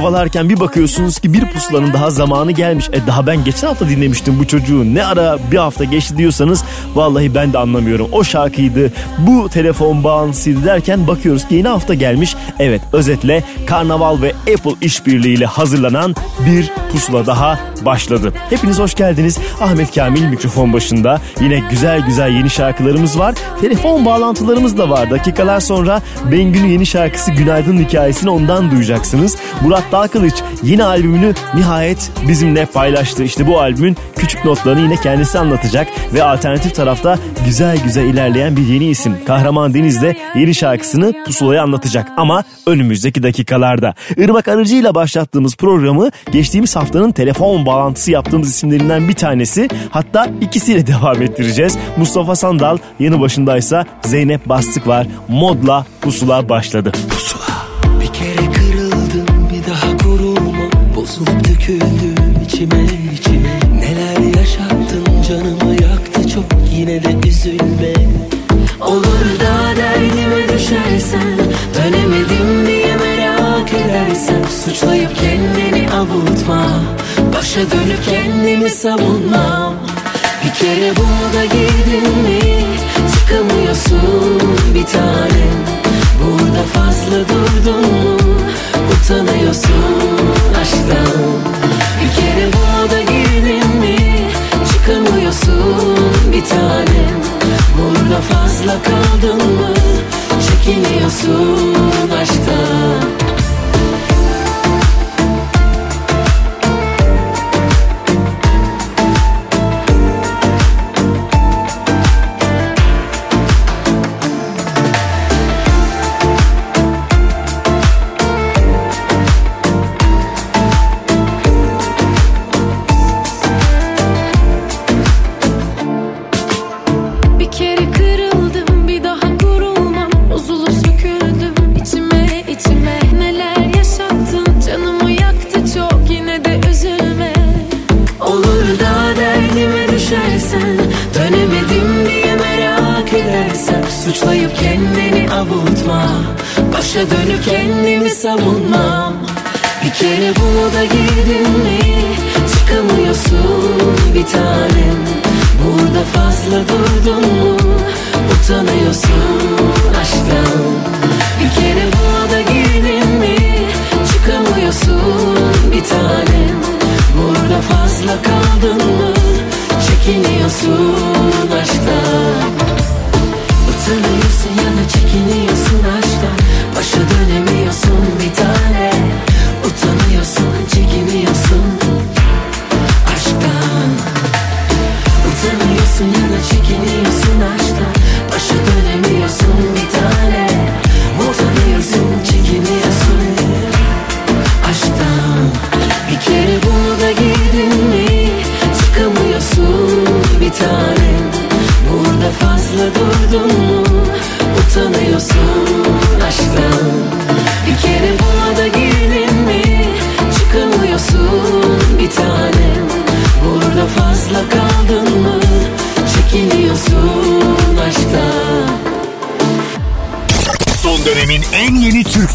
Kovalarken bir bakıyorsunuz ki bir pusulanın daha zamanı gelmiş. E daha ben geçen hafta dinlemiştim bu çocuğu. Ne ara bir hafta geçti diyorsanız vallahi ben de anlamıyorum. O şarkıydı, bu telefon bağlantısıydı derken bakıyoruz ki yeni hafta gelmiş. Evet özetle Karnaval ve Apple işbirliğiyle hazırlanan bir pusula daha başladı. Hepiniz hoş geldiniz. Ahmet Kamil mikrofon başında. Yine güzel güzel yeni şarkılarımız var. Telefon bağlantılarımız da var. Dakikalar sonra Bengü'nün yeni şarkısı Günaydın hikayesini ondan duyacaksınız. Murat Dağkılıç yeni albümünü nihayet bizimle paylaştı. İşte bu albümün küçük notlarını yine kendisi anlatacak ve alternatif tarafta güzel güzel ilerleyen bir yeni isim Kahraman Deniz de yeni şarkısını pusulaya anlatacak ama önümüzdeki dakikalarda. Irmak Arıcı ile başlattığımız programı geçtiğimiz haftanın telefon bağlantısı yaptığımız isimlerinden bir tanesi hatta ikisiyle devam ettireceğiz. Mustafa Sandal yanı başındaysa Zeynep Bastık var. Modla pusula başladı. Pusula. Bir kere kırıldım bir daha koruma Bozulup döküldüm içime içime Neler yaşattın canımı yaktı çok yine de üzülme Başa dönüp kendimi savunmam Bir kere buna girdin mi? Çıkamıyorsun bir tanem Burada fazla durdun mu? Utanıyorsun aşktan. Bir kere buna girdin mi? Çıkamıyorsun bir tanem Burada fazla kaldın mı? Çekiniyorsun aşktan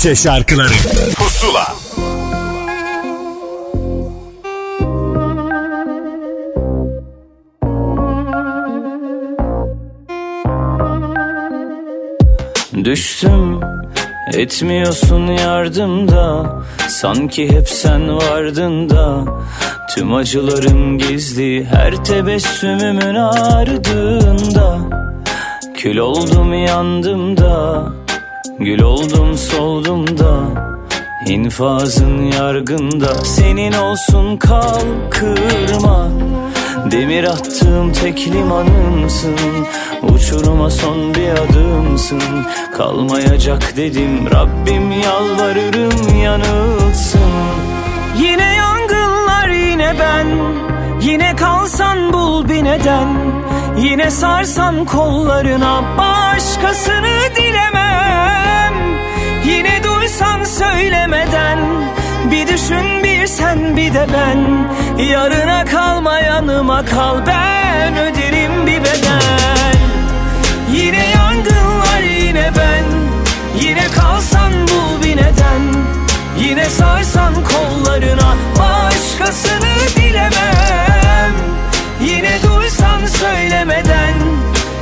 Türkçe şarkıları. Pusula. Düştüm etmiyorsun yardımda Sanki hep sen vardın da. Tüm acılarım gizli her tebessümümün ardında. Kül oldum yandım da Gül oldum soldum da İnfazın yargında. Senin olsun kal kırma. Demir attığım tek limanımsın. Uçuruma son bir adımsın. Kalmayacak dedim Rabbim yalvarırım yanılsın. Yine yangınlar yine ben. Yine kalsan bul bir neden. Yine sarsan kollarına Başkasını Yine duysan söylemeden Bir düşün bir sen bir de ben. Yarına kalma yanıma kal Ben öderim bir bedel. Yine yangınlar yine ben. Yine kalsan bul bir neden. Yine sarsan kollarına Başkasını dilemem Yine duysan söylemeden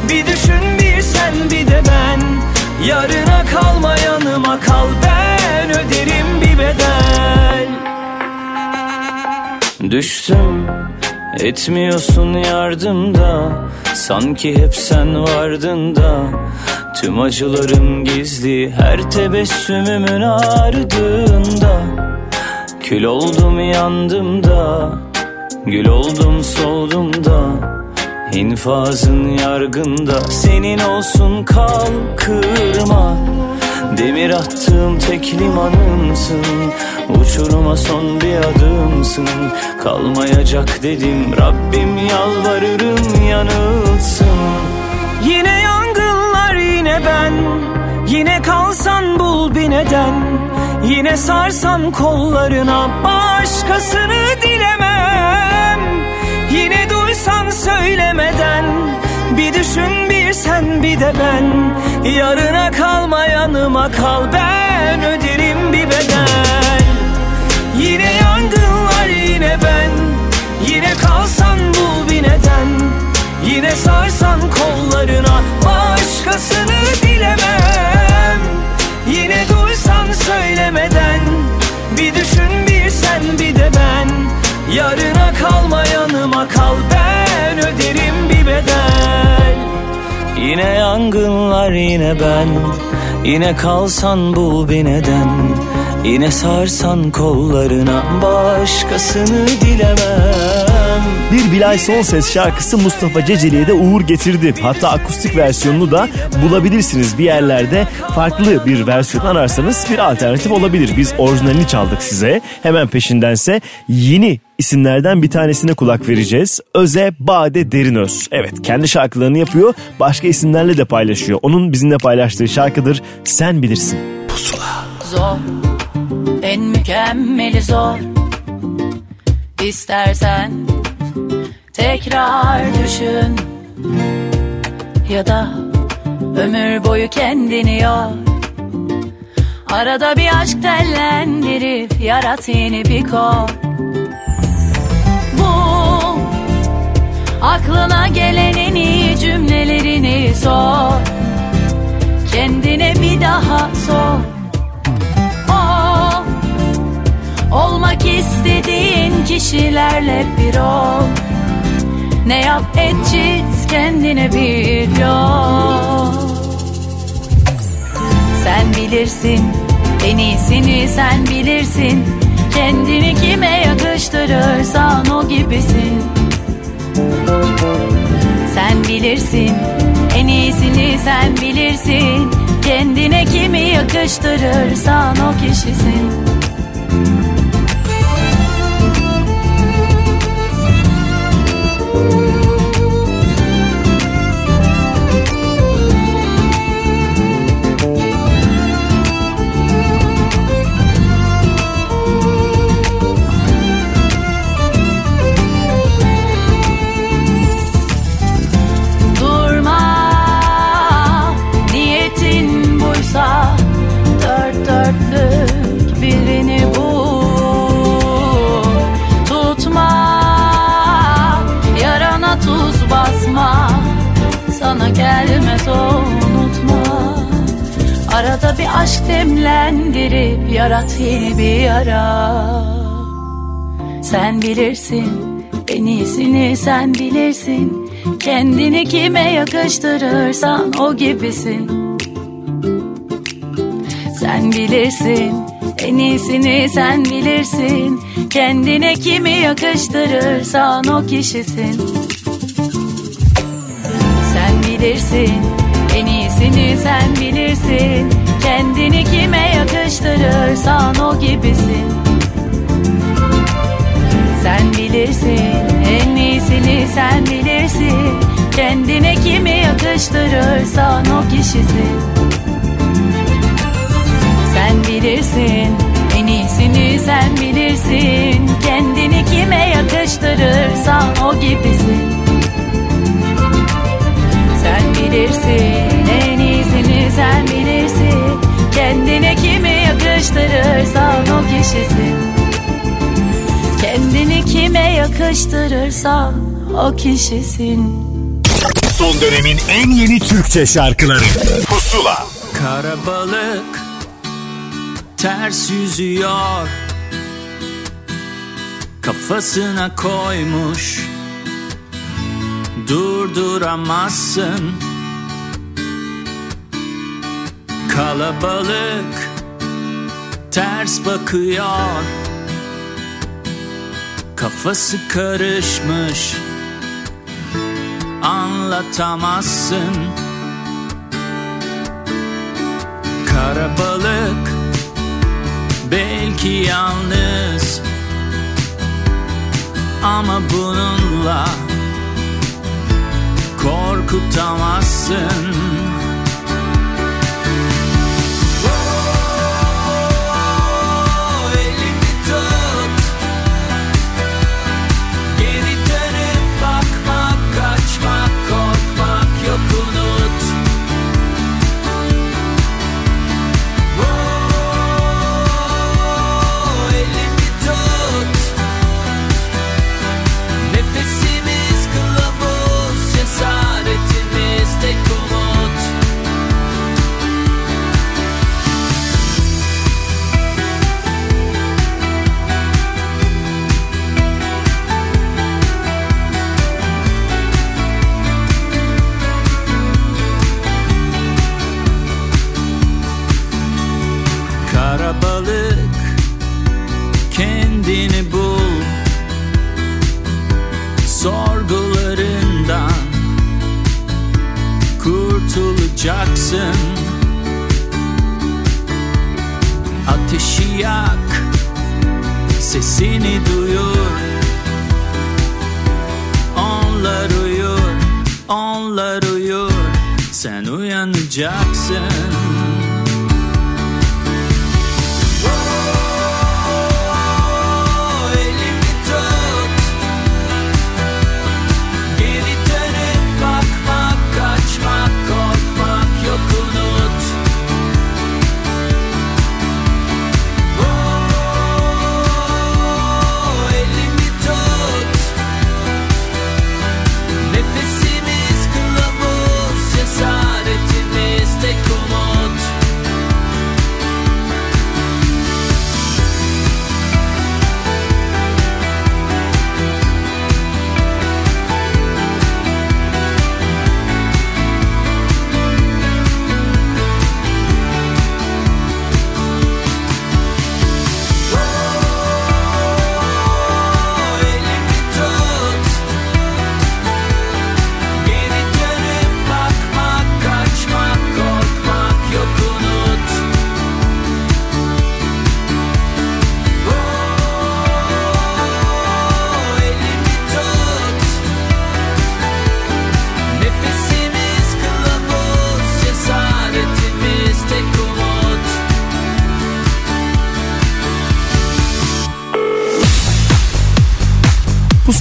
Bir düşün bir sen bir de ben. Yarına kalma yanıma kal Ben Düştüm. Etmiyorsun yardımda Sanki hep sen vardın da. Tüm acılarım gizli her tebessümümün ardında. Kül oldum yandım da. Gül oldum soldum da. İnfazın yargında. Senin olsun kal kırma Demir attığım tek limanımsın. Uçuruma son bir adımsın. Kalmayacak dedim Rabbim yalvarırım yanılsın. Yine yangınlar yine ben. Yine kalsan bul bir neden. Yine sarsan kollarına Başkasını dilemem. Yine duysan söylemeden Bir düşün bir sen bir de ben Yarına kalma yanıma kal Ben öderim bir bedel. Yine yangınlar yine ben Yine kalsan bul bir neden. Yine sarsan kollarına Başkasını dilemem Yine duysan söylemeden Bir düşün bir sen bir de ben. Yarına kalma yanıma kal Ben öderim bir bedel Yine yangınlar yine ben. Yine kalsan bul bir neden Yine sarsan kollarına Başkasını dilemem Bir Bilal Sonses şarkısı Mustafa Ceceli'ye de uğur getirdi. Hatta akustik versiyonunu da bulabilirsiniz bir yerlerde. Farklı bir versiyon ararsanız bir alternatif olabilir. Biz orijinalini çaldık size. Hemen peşindense yeni isimlerden bir tanesine kulak vereceğiz. Öze Bade Derinöz. Evet kendi şarkılarını yapıyor. Başka isimlerle de paylaşıyor. Onun bizimle paylaştığı şarkıdır Sen Bilirsin. Pusula. Zor, en mükemmeli zor. İstersen tekrar düşün ya da ömür boyu kendini yor. Arada bir aşk tellendirip yarat yeni bir kol. Bu Aklına gelen en iyi cümlelerini sor Kendine bir daha sor Olmak istediğin kişilerle bir ol. Ne yap et çiz kendine bir yol. Sen bilirsin en iyisini sen bilirsin. Kendini kime yakıştırırsan o gibisin. Sen bilirsin en iyisini sen bilirsin. Kendine kimi yakıştırırsan o kişisin yarat yeni bir yara. Sen bilirsin en iyisini sen bilirsin. Kendini kime yakıştırırsan o gibisin. Sen bilirsin en iyisini sen bilirsin. Kendine kimi yakıştırırsan o kişisin. Sen bilirsin en iyisini sen bilirsin Kendini kime yakıştırırsan o gibisin. Sen bilirsin en iyisini sen bilirsin. Kendine kimi yakıştırırsan o kişisin. Sen bilirsin en iyisini sen bilirsin. Kendini kime yakıştırırsan o gibisin. Sen bilirsin en iyisini sen bilirsin Kendine kimi yakıştırırsan o kişisin Kendini kime yakıştırırsan o kişisin. Son dönemin en yeni Türkçe şarkıları. Pusula. Karabalık ters yüzüyor. Kafasına koymuş. Durduramazsın Kalabalık ters bakıyor. Kafası karışmış Anlatamazsın. Karabalık belki yalnız. Ama bununla korkutamazsın job.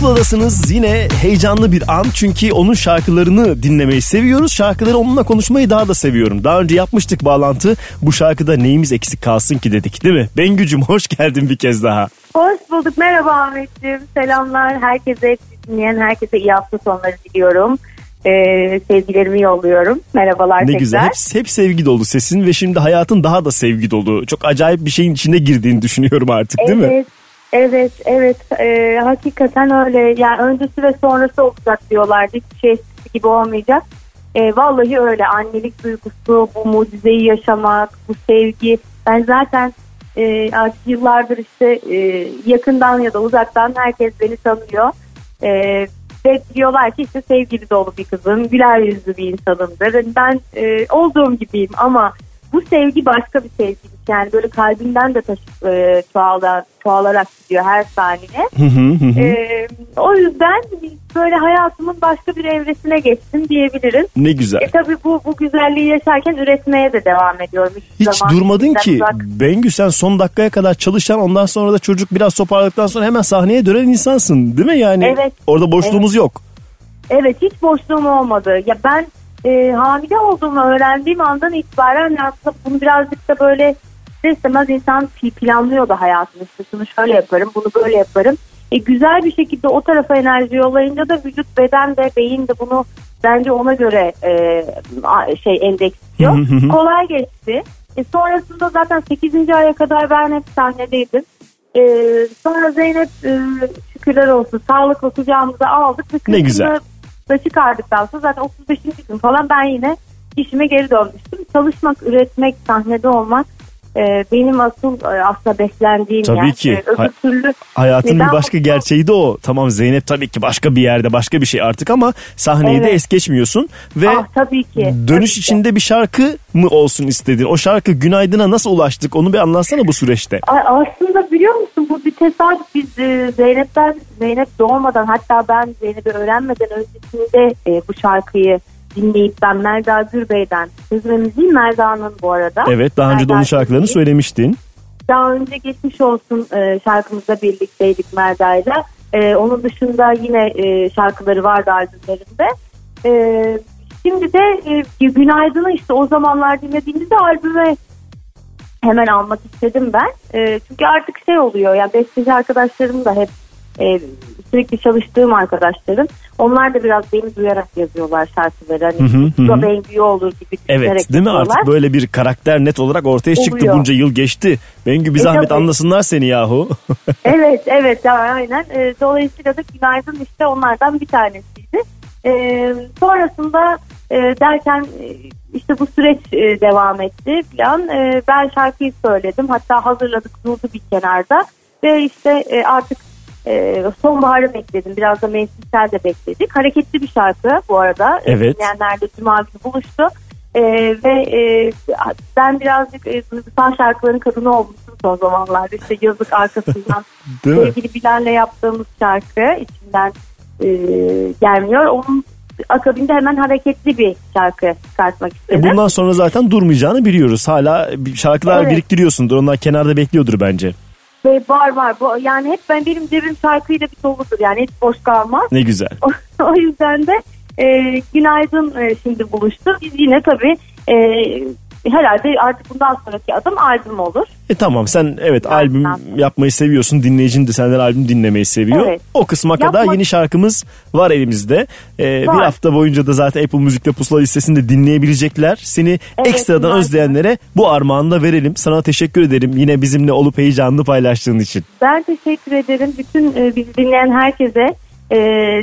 Pusuladasınız yine heyecanlı bir an çünkü onun şarkılarını dinlemeyi seviyoruz. Şarkıları onunla konuşmayı daha da seviyorum. Daha önce yapmıştık bağlantı. Bu şarkıda neyimiz eksik kalsın ki dedik değil mi? Bengücüm hoş geldin bir kez daha. Hoş bulduk. Merhaba Ahmetciğim. Selamlar. Herkese dinleyen herkese iyi hafta sonları diliyorum. Ee, sevgilerimi yolluyorum. Merhabalar Ne tekrar. güzel. Hep, hep sevgi dolu sesin ve şimdi hayatın daha da sevgi dolu. Çok acayip bir şeyin içine girdiğini düşünüyorum artık değil mi? Evet, evet, evet. Ee, hakikaten öyle. Yani öncesi ve sonrası olacak diyorlardı. Hiçbir şey eskisi gibi olmayacak. Ee, vallahi öyle. Annelik duygusu, bu mucizeyi yaşamak, bu sevgi. Ben zaten e, artık yıllardır işte e, yakından ya da uzaktan herkes beni tanıyor. Ee, ve diyorlar ki işte sevgili dolu bir kızım, güler yüzlü bir insanımdır. Yani Ben e, olduğum gibiyim ama bu sevgi başka bir sevgi. Yani böyle kalbimden de taşıp e, çoğala, çoğalarak gidiyor her saniye. Hı hı hı hı. E, o yüzden böyle hayatımın başka bir evresine geçtim diyebiliriz. Ne güzel. E tabii bu, bu güzelliği yaşarken üretmeye de devam ediyorum. Hiç zaman durmadın ki. uzak- Bengü sen son dakikaya kadar çalışan ondan sonra da çocuk biraz toparladıktan sonra hemen sahneye dönen insansın değil mi yani? Evet. Orada boşluğumuz yok. Evet hiç boşluğum olmadı. Ya ben e, hamile olduğumu öğrendiğim andan itibaren aslında bunu birazcık da böyle istemez insan pi- planlıyordu hayatını. İşte şunu şöyle yaparım, bunu böyle yaparım. E, güzel bir şekilde o tarafa enerji yollayınca da vücut, beden de, beyin de bunu bence ona göre e, şey endeksliyor. Kolay geçti. E, sonrasında zaten 8. aya kadar ben hep sahnedeydim. E, sonra Zeynep e, şükürler olsun sağlıklı kucağımıza aldık. Ve Ne güzel. Da çıkardıktan sonra zaten 35. gün falan ben yine işime geri dönmüştüm. Çalışmak, üretmek, sahnede olmak e, benim asıl e, aslında beslendiğim Tabii yer. ki. E, öbür türlü Hayatın bir başka mutlu- gerçeği de o. Tamam Zeynep tabii ki başka bir yerde başka bir şey artık ama sahneyi de Evet. es geçmiyorsun. Ve Ah, tabii ki. dönüş Tabii ki. içinde bir şarkı mı olsun istedin? O şarkı Günaydın'a nasıl ulaştık? Onu bir anlatsana bu süreçte. Aslında biliyor musun bu bir tesadüf. Biz e, Zeynep'ten Zeynep doğmadan hatta ben Zeynep'i öğrenmeden öncesinde e, bu şarkıyı dinleyip ben Melda Gürbey'den söz ve müziği Melda'nın bu arada. Evet daha önce de onun şarkılarını Gürbey. söylemiştin. Daha önce geçmiş olsun e, şarkımızda birlikteydik Melda'yla. E, onun dışında yine e, şarkıları vardı albümlerinde. E, şimdi de e, Günaydın'ı işte o zamanlar dinlediğimizde albüme hemen almak istedim ben. E, çünkü artık şey oluyor yani besteci arkadaşlarım da hep e, sürekli çalıştığım arkadaşlarım. Onlar da biraz beni duyarak yazıyorlar şarkıları. Hani Hı hı, hı. Bengü olur gibi düşünerek Evet değil mi yazıyorlar. artık böyle bir karakter net olarak ortaya çıktı Oluyor. bunca yıl geçti. Bengü bir E, zahmet tabii. anlasınlar seni yahu. Evet evet ya, aynen. E, dolayısıyla da günaydın işte onlardan bir tanesiydi. E, sonrasında e, derken e, işte bu süreç e, devam etti falan. E, ben şarkıyı söyledim. Hatta hazırladık durdu bir kenarda. Ve işte e, artık e, sonbaharı bekledim. Biraz da mevsimsel de bekledik. Hareketli bir şarkı bu arada. E, Evet. Dinleyenlerle Cuma günü buluştu. E, ve e, ben birazcık e, duygusal şarkıların kadını olmuştum son zamanlarda. İşte yazık arkasından sevgili Bilal'le yaptığımız şarkı içinden e, gelmiyor. Onun akabinde hemen hareketli bir şarkı çıkartmak E istedim. bundan sonra zaten durmayacağını biliyoruz. Hala şarkılar Evet. biriktiriyorsundur. Onlar kenarda bekliyordur bence. Ve var var. Bu, yani hep ben benim cebim şarkıyla bir doludur. Yani hiç boş kalmaz. Ne güzel. O, yüzden de e, günaydın e, şimdi buluştu. Biz yine tabii e, herhalde artık bundan sonraki adım albüm olur. E tamam sen evet Biraz albüm daha. yapmayı seviyorsun. Dinleyicin de senden albüm dinlemeyi seviyor. Evet. O kısma Yapmak- kadar yeni şarkımız var elimizde. Ee, Var. Bir hafta boyunca da zaten Apple Müzik'te Pusula listesinde dinleyebilecekler. Seni Evet, ekstradan güzel. özleyenlere bu armağanı da verelim. Sana teşekkür ederim yine bizimle olup heyecanlı paylaştığın için. Ben teşekkür ederim. Bütün e, bizi dinleyen herkese e,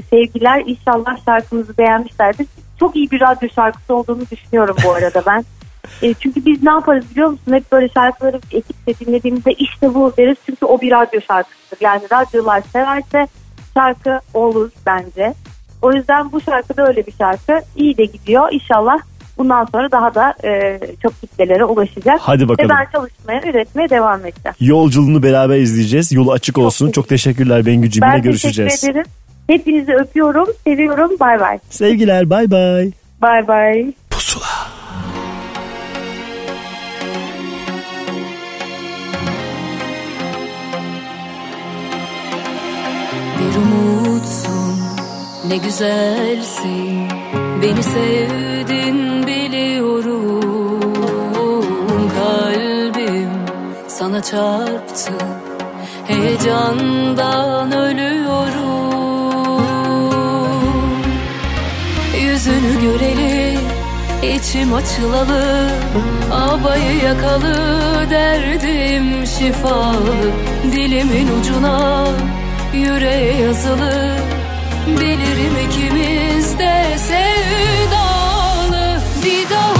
sevgiler. İnşallah şarkımızı beğenmişlerdir. Çok iyi bir radyo şarkısı olduğunu düşünüyorum bu arada ben. E, çünkü biz ne yaparız biliyor musun? Hep böyle şarkıları ekipte dinlediğimizde işte bu deriz. Çünkü o bir radyo şarkısıdır. Yani radyolar severse şarkı olur bence. O yüzden bu şarkı da öyle bir şarkı. İyi de gidiyor. İnşallah bundan sonra daha da e, çok kitlelere ulaşacak. Hadi bakalım. Ve ben çalışmaya, üretmeye devam edeceğim. Yolculuğunu beraber izleyeceğiz. Yolu açık olsun. teşekkür- Çok teşekkürler Bengücüğüm. Ben Yine görüşeceğiz. teşekkür ederim. Hepinizi öpüyorum, seviyorum. Bay bay. Sevgiler bay bay. Bay bay. bir umutsun Ne güzelsin. Beni sevdin biliyorum. Kalbim sana çarptı Heyecandan ölüyorum. Yüzünü görelim İçim açılalı. Abayı yakalı Derdim şifalı. Dilimin ucuna yüreğe yazılı Bilirim ikimiz de sevdalı. Bir daha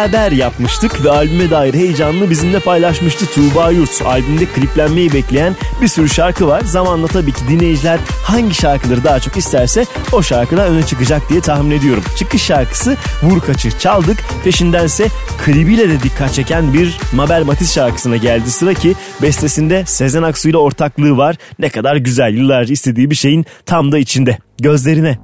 beraber yapmıştık ve albüme dair heyecanını bizimle paylaşmıştı Tuğba Yurt. Albümde kliplenmeyi bekleyen bir sürü şarkı var. Zamanla tabii ki dinleyiciler hangi şarkıları daha çok isterse o şarkılar öne çıkacak diye tahmin ediyorum. Çıkış şarkısı Vur Kaçır çaldık. Peşindense klibiyle de dikkat çeken bir Mabel Matiz şarkısına geldi sıra ki bestesinde Sezen Aksu ile ortaklığı var. Ne kadar güzel yıllarca istediği bir şeyin tam da içinde. Gözlerine.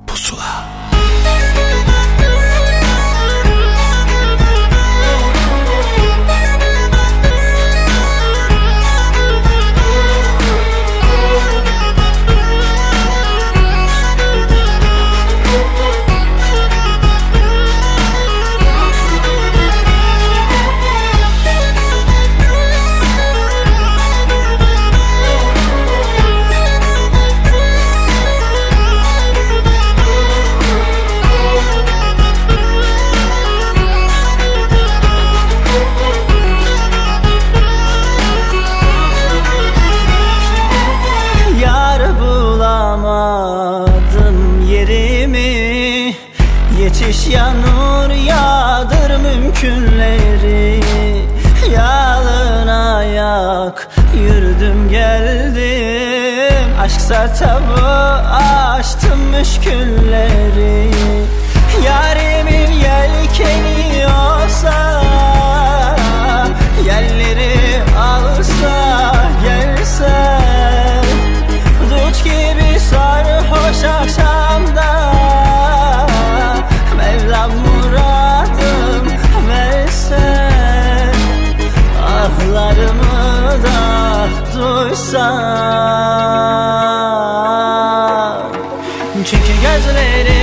Çünkü gözlerine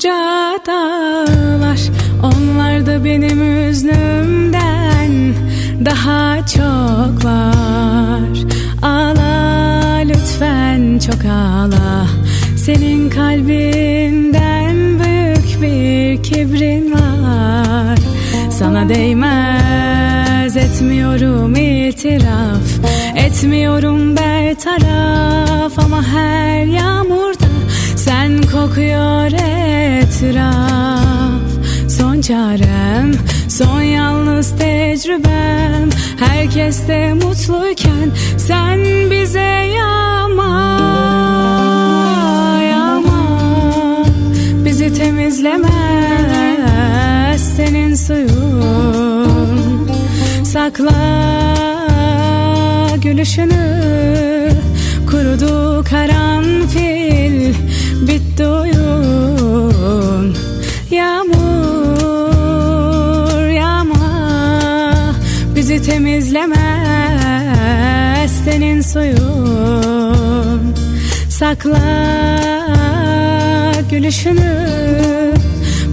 koca dağlar. Onlar da benim üzlümden Daha çok var Ağla lütfen çok ağla. Senin kalbinden büyük bir kibrin var. Sana değmez etmiyorum itiraf. Etmiyorum bertaraf ama her yağmurda sen kokuyor etraf Son çarem, son yalnız tecrübem. Herkes de mutluyken sen bize yağma Yağma Bizi temizlemez senin suyun. Sakla gülüşünü Kurudu karanfil. Bitti senin suyun Sakla gülüşünü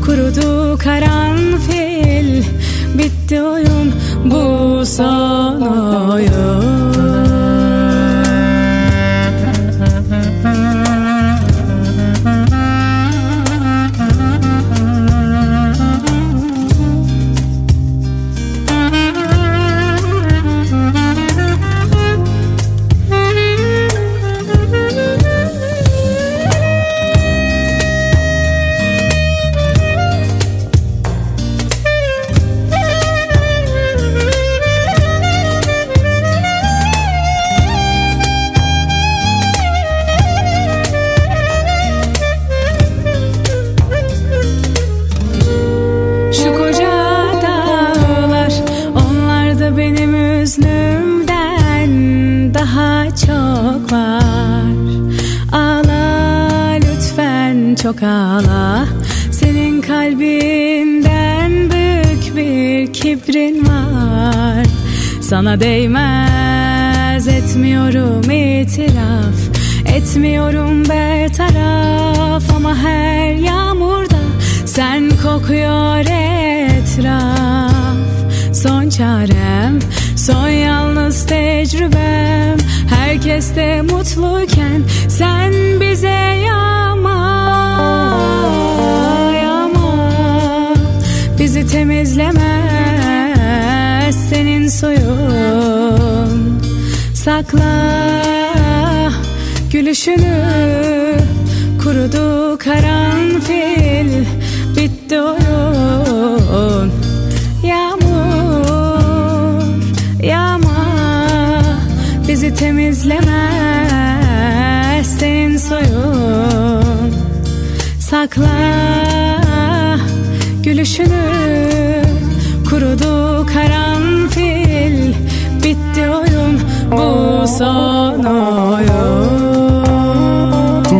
Kurudu karanfil. Bitti oyun bu son oyun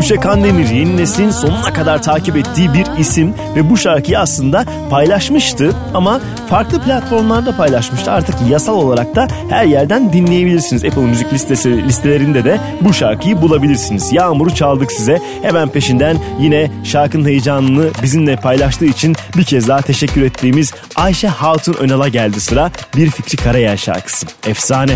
Tuğçe Kandemir yeni neslin sonuna kadar takip ettiği bir isim ve bu şarkıyı aslında paylaşmıştı ama farklı platformlarda paylaşmıştı. Artık yasal olarak da her yerden dinleyebilirsiniz. Apple Müzik listesi listelerinde de bu şarkıyı bulabilirsiniz. Yağmur'u çaldık size. Hemen peşinden yine şarkının heyecanını bizimle paylaştığı için bir kez daha teşekkür ettiğimiz Ayşe Hatun Önal'a geldi sıra. Bir Fikri Karayel şarkısı. Efsane.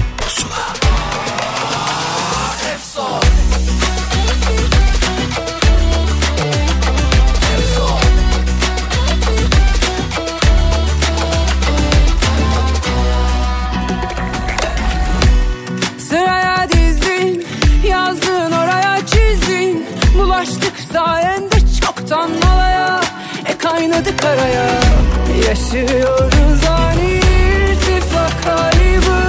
Kaynadı karaya. Yaşıyoruz ani irtifak kaybı.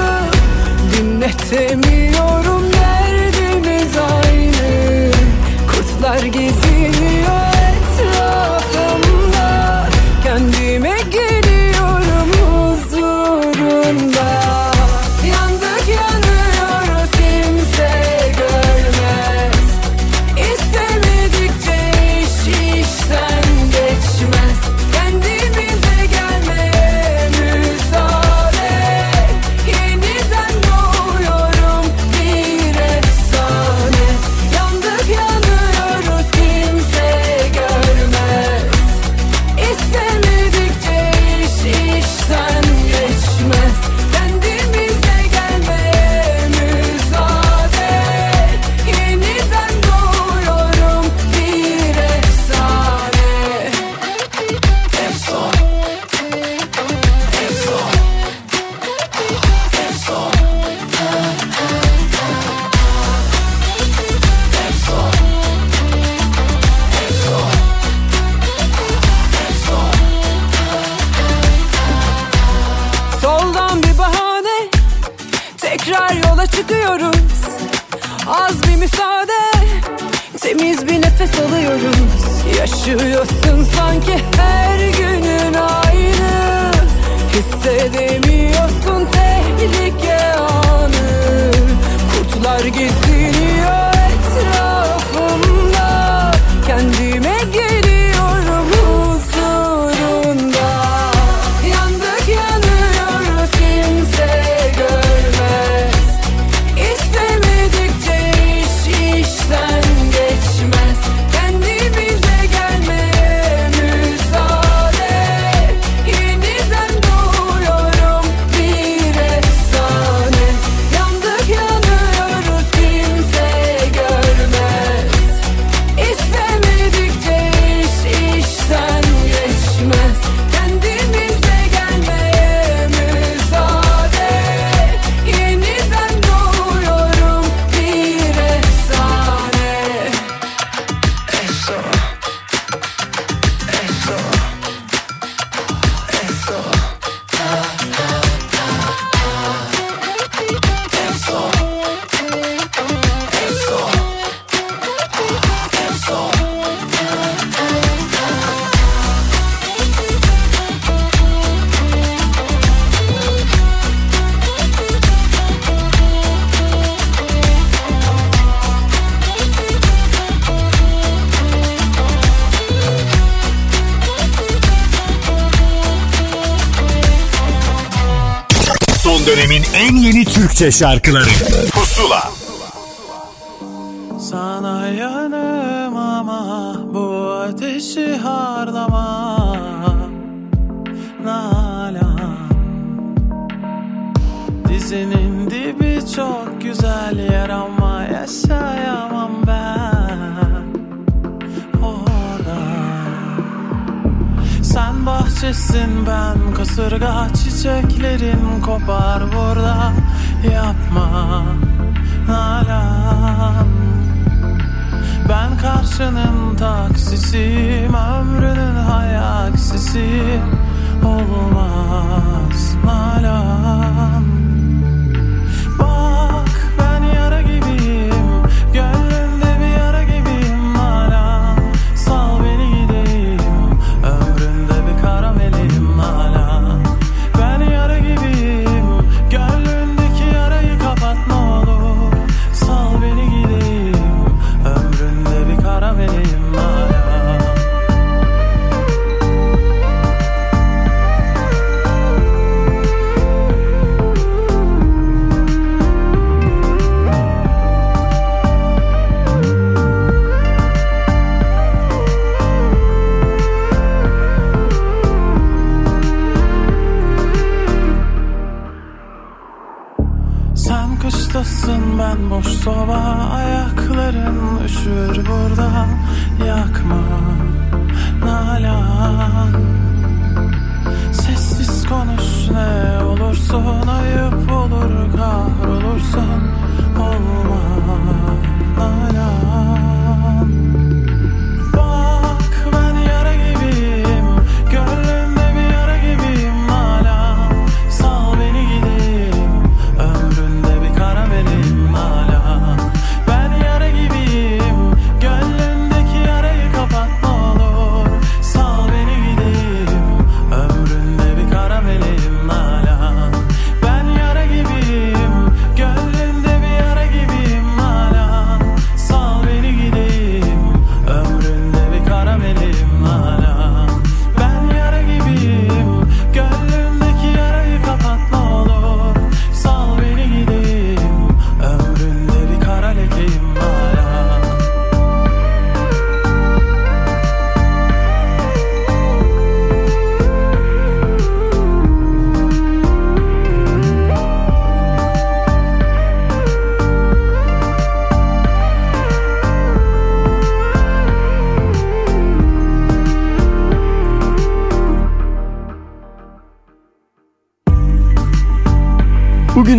Dinletemiyorum derdimiz aynı. Kurtlar geziniyor Türkçe şarkıları. bahçesin ben Kasırga çiçeklerin kopar burada. Yapma nalan. Ben karşının taksisiyim Ömrünün hayaksisi Olmaz nalan. some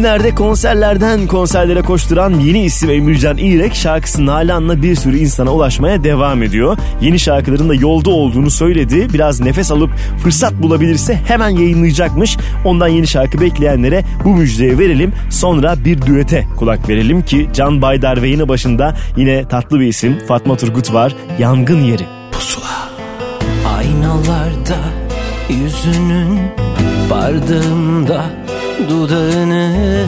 Bugünlerde konserlerden konserlere koşturan yeni isim Emircan İrek şarkısı Nalan'la bir sürü insana ulaşmaya devam ediyor. Yeni şarkıların da yolda olduğunu söyledi. Biraz nefes alıp fırsat bulabilirse hemen yayınlayacakmış. Ondan yeni şarkı bekleyenlere bu müjdeyi verelim. Sonra bir düete kulak verelim ki Can Baydar ve yine başında yine tatlı bir isim Fatma Turgut var. Yangın Yeri. Aynalarda yüzünün bardağımda dudağının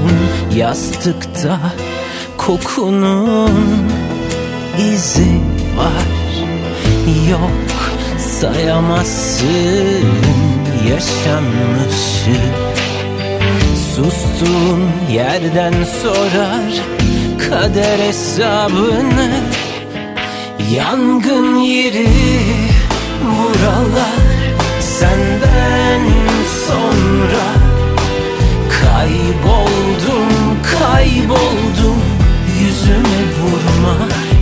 yastıkta kokunun izi var. Yok sayamazsın yaşanmışı sustuğun yerden sorar kader hesabını. Yangın yeri buralar senden sonra Kayboldum kayboldum. Yüzüme vurma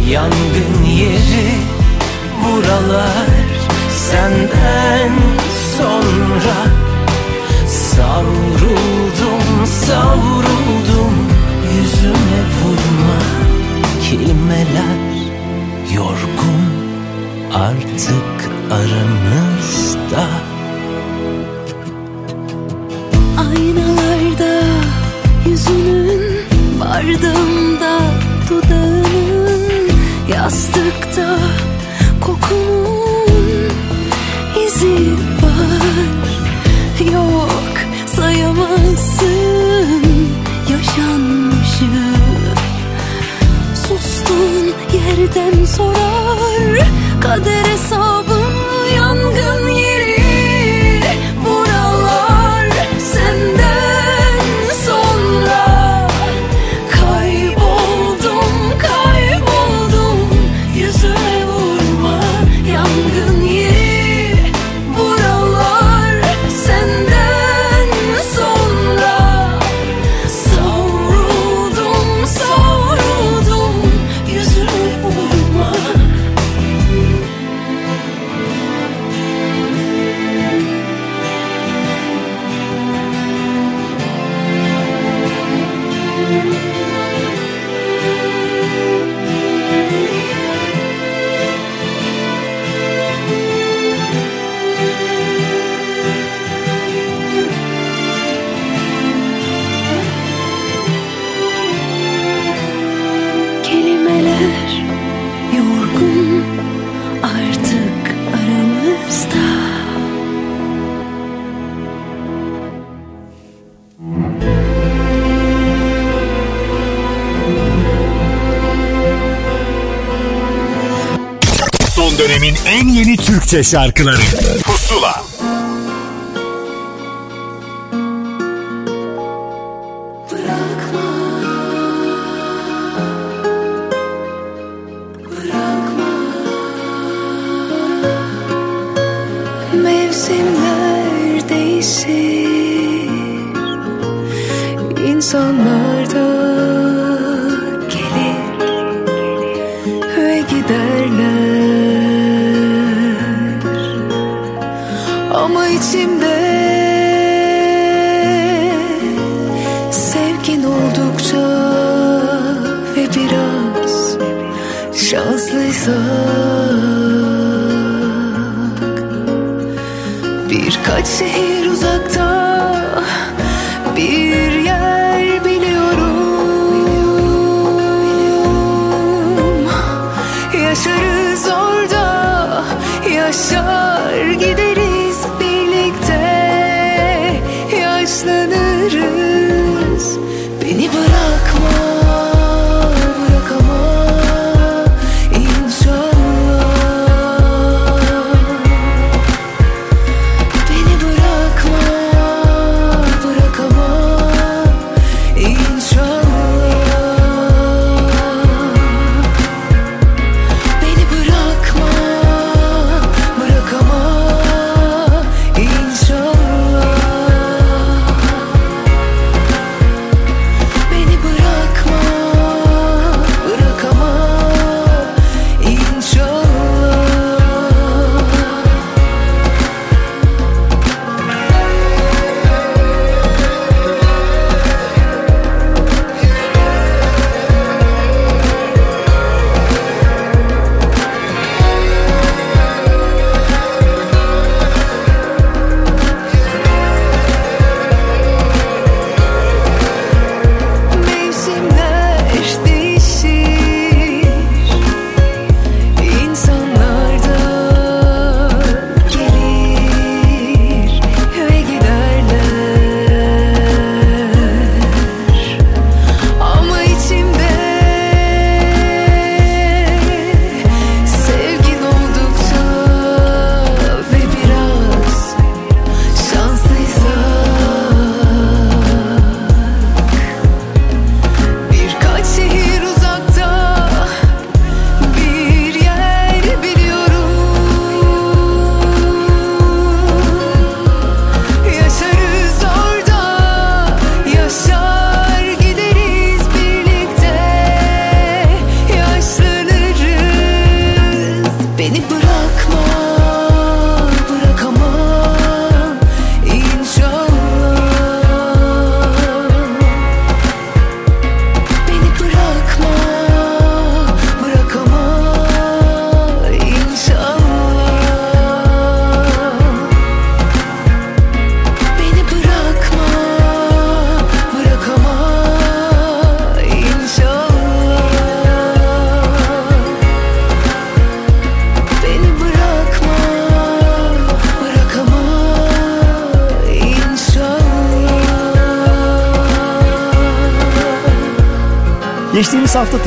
Yangın yeri buralar. Senden sonra Savruldum savruldum. Yüzüme vurma Kelimeler. Yorgun artık aramızda yastıkta kokunun izi var. Yok sayamazsın yaşanmışı. Sustun yerden sorar kader hesabını Türkçe şarkıları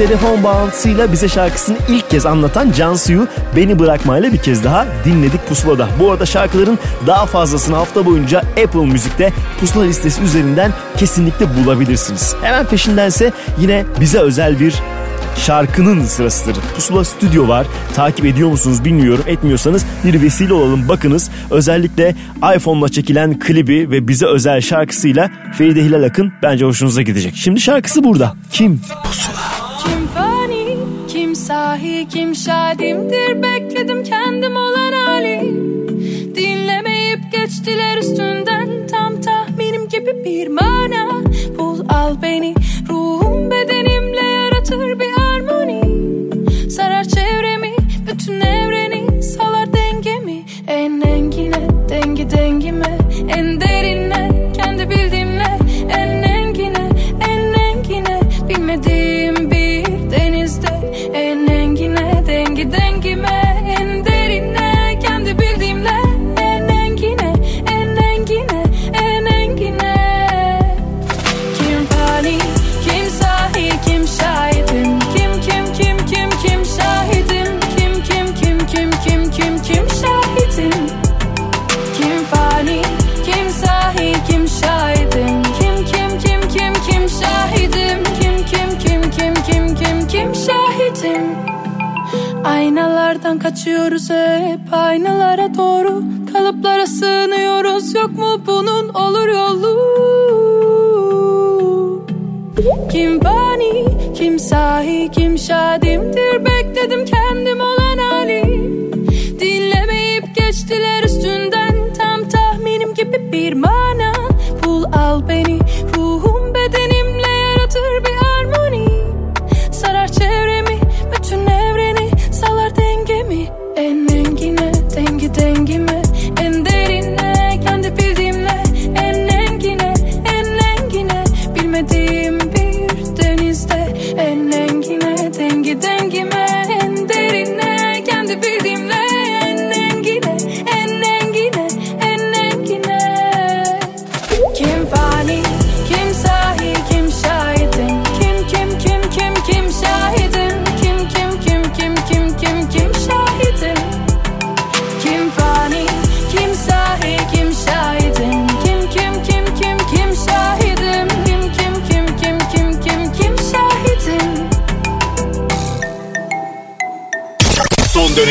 telefon bağlantısıyla bize şarkısını ilk kez anlatan Cansu'yu Beni Bırakmayla bir kez daha dinledik Pusula'da. Bu arada şarkıların daha fazlasını hafta boyunca Apple Müzik'te Pusula listesi üzerinden kesinlikle bulabilirsiniz. Hemen peşindense yine bize özel bir şarkının sırasıdır. Pusula Stüdyo var. Takip ediyor musunuz bilmiyorum. Etmiyorsanız bir vesile olalım bakınız. Özellikle iPhone'la çekilen klibi ve bize özel şarkısıyla Feride Hilal Akın bence hoşunuza gidecek. Şimdi şarkısı burada. Kim? Pusula kim şadimdir? Bekledim kendim olan hali. Dinlemeyip geçtiler üstünden. Aynalardan kaçıyoruz hep aynalara doğru. Kalıplara sığınıyoruz yok mu bunun olur yolu? Kim bani kim sahi kim şadimdir? Bekledim kendim olan hali. Dinlemeyip geçtiler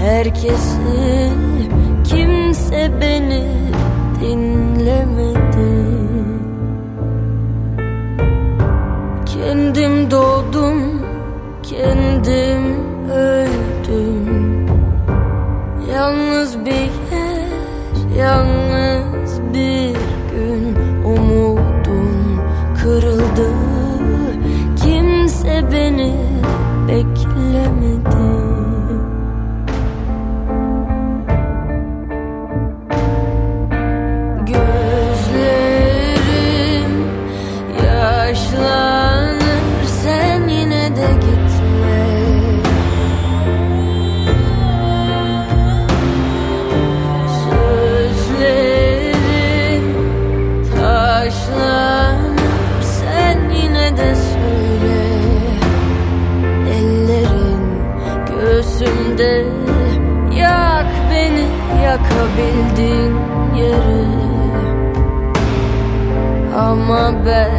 Herkesi, kimse beni dinlemedi. Kendim doğdum, kendim öldüm. Yalnız bir yer, yalnız Ama ben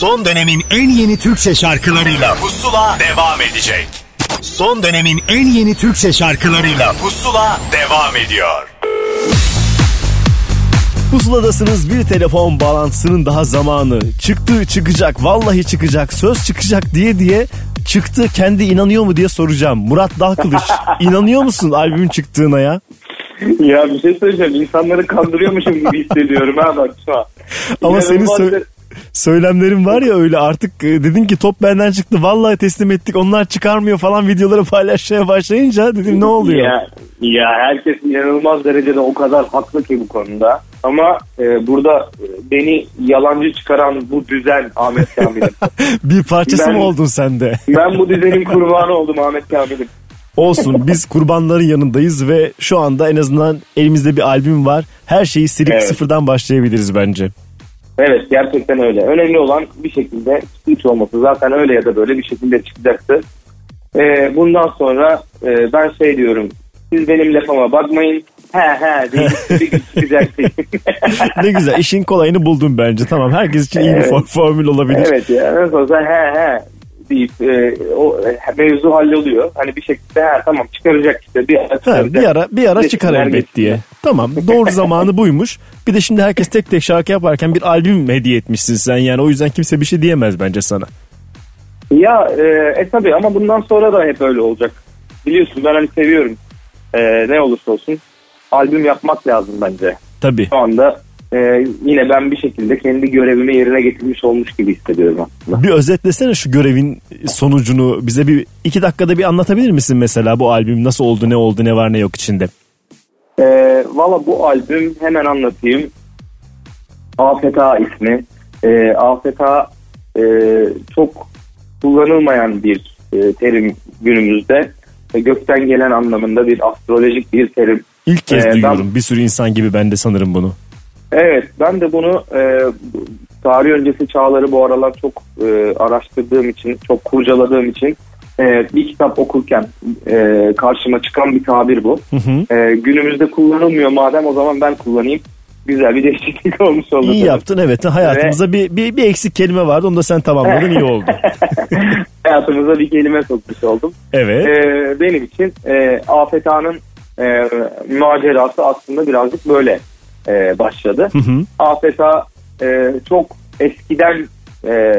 Son dönemin en yeni Türkçe şarkılarıyla Pusula devam edecek. Son dönemin en yeni Türkçe şarkılarıyla Pusula devam ediyor. Pusuladasınız bir telefon bağlantısının daha zamanı. Çıktı çıkacak vallahi çıkacak söz çıkacak diye diye çıktı kendi inanıyor mu diye soracağım. Murat Dalkılıç inanıyor musun albümün çıktığına ya? ya bir şey söyleyeceğim. İnsanları kandırıyormuşum gibi hissediyorum ha bak şu an. Ama senin sö- söylemlerin var ya öyle artık e, dedin ki top benden çıktı vallahi teslim ettik onlar çıkarmıyor falan videoları paylaşmaya başlayınca dedim ne oluyor? Ya, ya herkes inanılmaz derecede o kadar haklı ki bu konuda. Ama e, burada e, beni yalancı çıkaran bu düzen Ahmet Kamil'im. Bir parçası Ben- mı oldun sen de? ben bu düzenin kurbanı oldum Ahmet Kamil'im. Olsun biz kurbanların yanındayız ve şu anda en azından elimizde bir albüm var. Her şeyi silip Evet. sıfırdan başlayabiliriz bence. Evet gerçekten öyle. Önemli olan bir şekilde hiç olması. Zaten öyle ya da böyle bir şekilde çıkacaktı. E, bundan sonra e, ben şey diyorum. Siz benim lafıma bakmayın. He he deyip bir gün ne güzel işin kolayını buldum bence. Tamam herkes için iyi bir Evet. formül olabilir. Evet ya nasıl olsa he he deyip e, o e, mevzu halloluyor. Hani bir şekilde he tamam çıkaracak işte bir ara Ha, bir ara bir ara çıkar elbet diye. Tamam doğru zamanı buymuş. Bir de şimdi herkes tek tek şarkı yaparken bir albüm hediye etmişsin sen yani o yüzden kimse bir şey diyemez bence sana. Ya e, e tabi ama bundan sonra da hep öyle olacak. Biliyorsun ben hani seviyorum. E, ne olursa olsun albüm yapmak lazım bence. Tabii. Şu anda e, yine ben bir şekilde kendi görevimi yerine getirmiş olmuş gibi hissediyorum aslında. Bir özetlesene şu görevin sonucunu bize bir iki dakikada bir anlatabilir misin mesela bu albüm nasıl oldu ne oldu ne var ne yok içinde. E, Valla bu albüm hemen anlatayım. AFTA ismi. E, AFTA e, çok kullanılmayan bir e, terim günümüzde. E, gökten gelen anlamında bir astrolojik bir terim. İlk kez Ee, ben- duyuyorum bir sürü insan gibi ben de sanırım bunu. Evet ben de bunu e, tarih öncesi çağları bu aralar çok e, araştırdığım için, çok kurcaladığım için e, bir kitap okurken e, karşıma çıkan bir tabir bu. Hı hı. E, günümüzde kullanılmıyor madem o zaman ben kullanayım. güzel bir değişiklik olmuş oldu. İyi yaptın evet. Hayatımıza bir, bir, bir eksik kelime vardı. Onu da sen tamamladın iyi oldu. Hayatımıza bir kelime sokmuş oldum. Evet. Ee, benim için e, Afet Ağa'nın e, macerası aslında birazcık böyle e, başladı. Hı hı. Ağa e, çok eskiden e,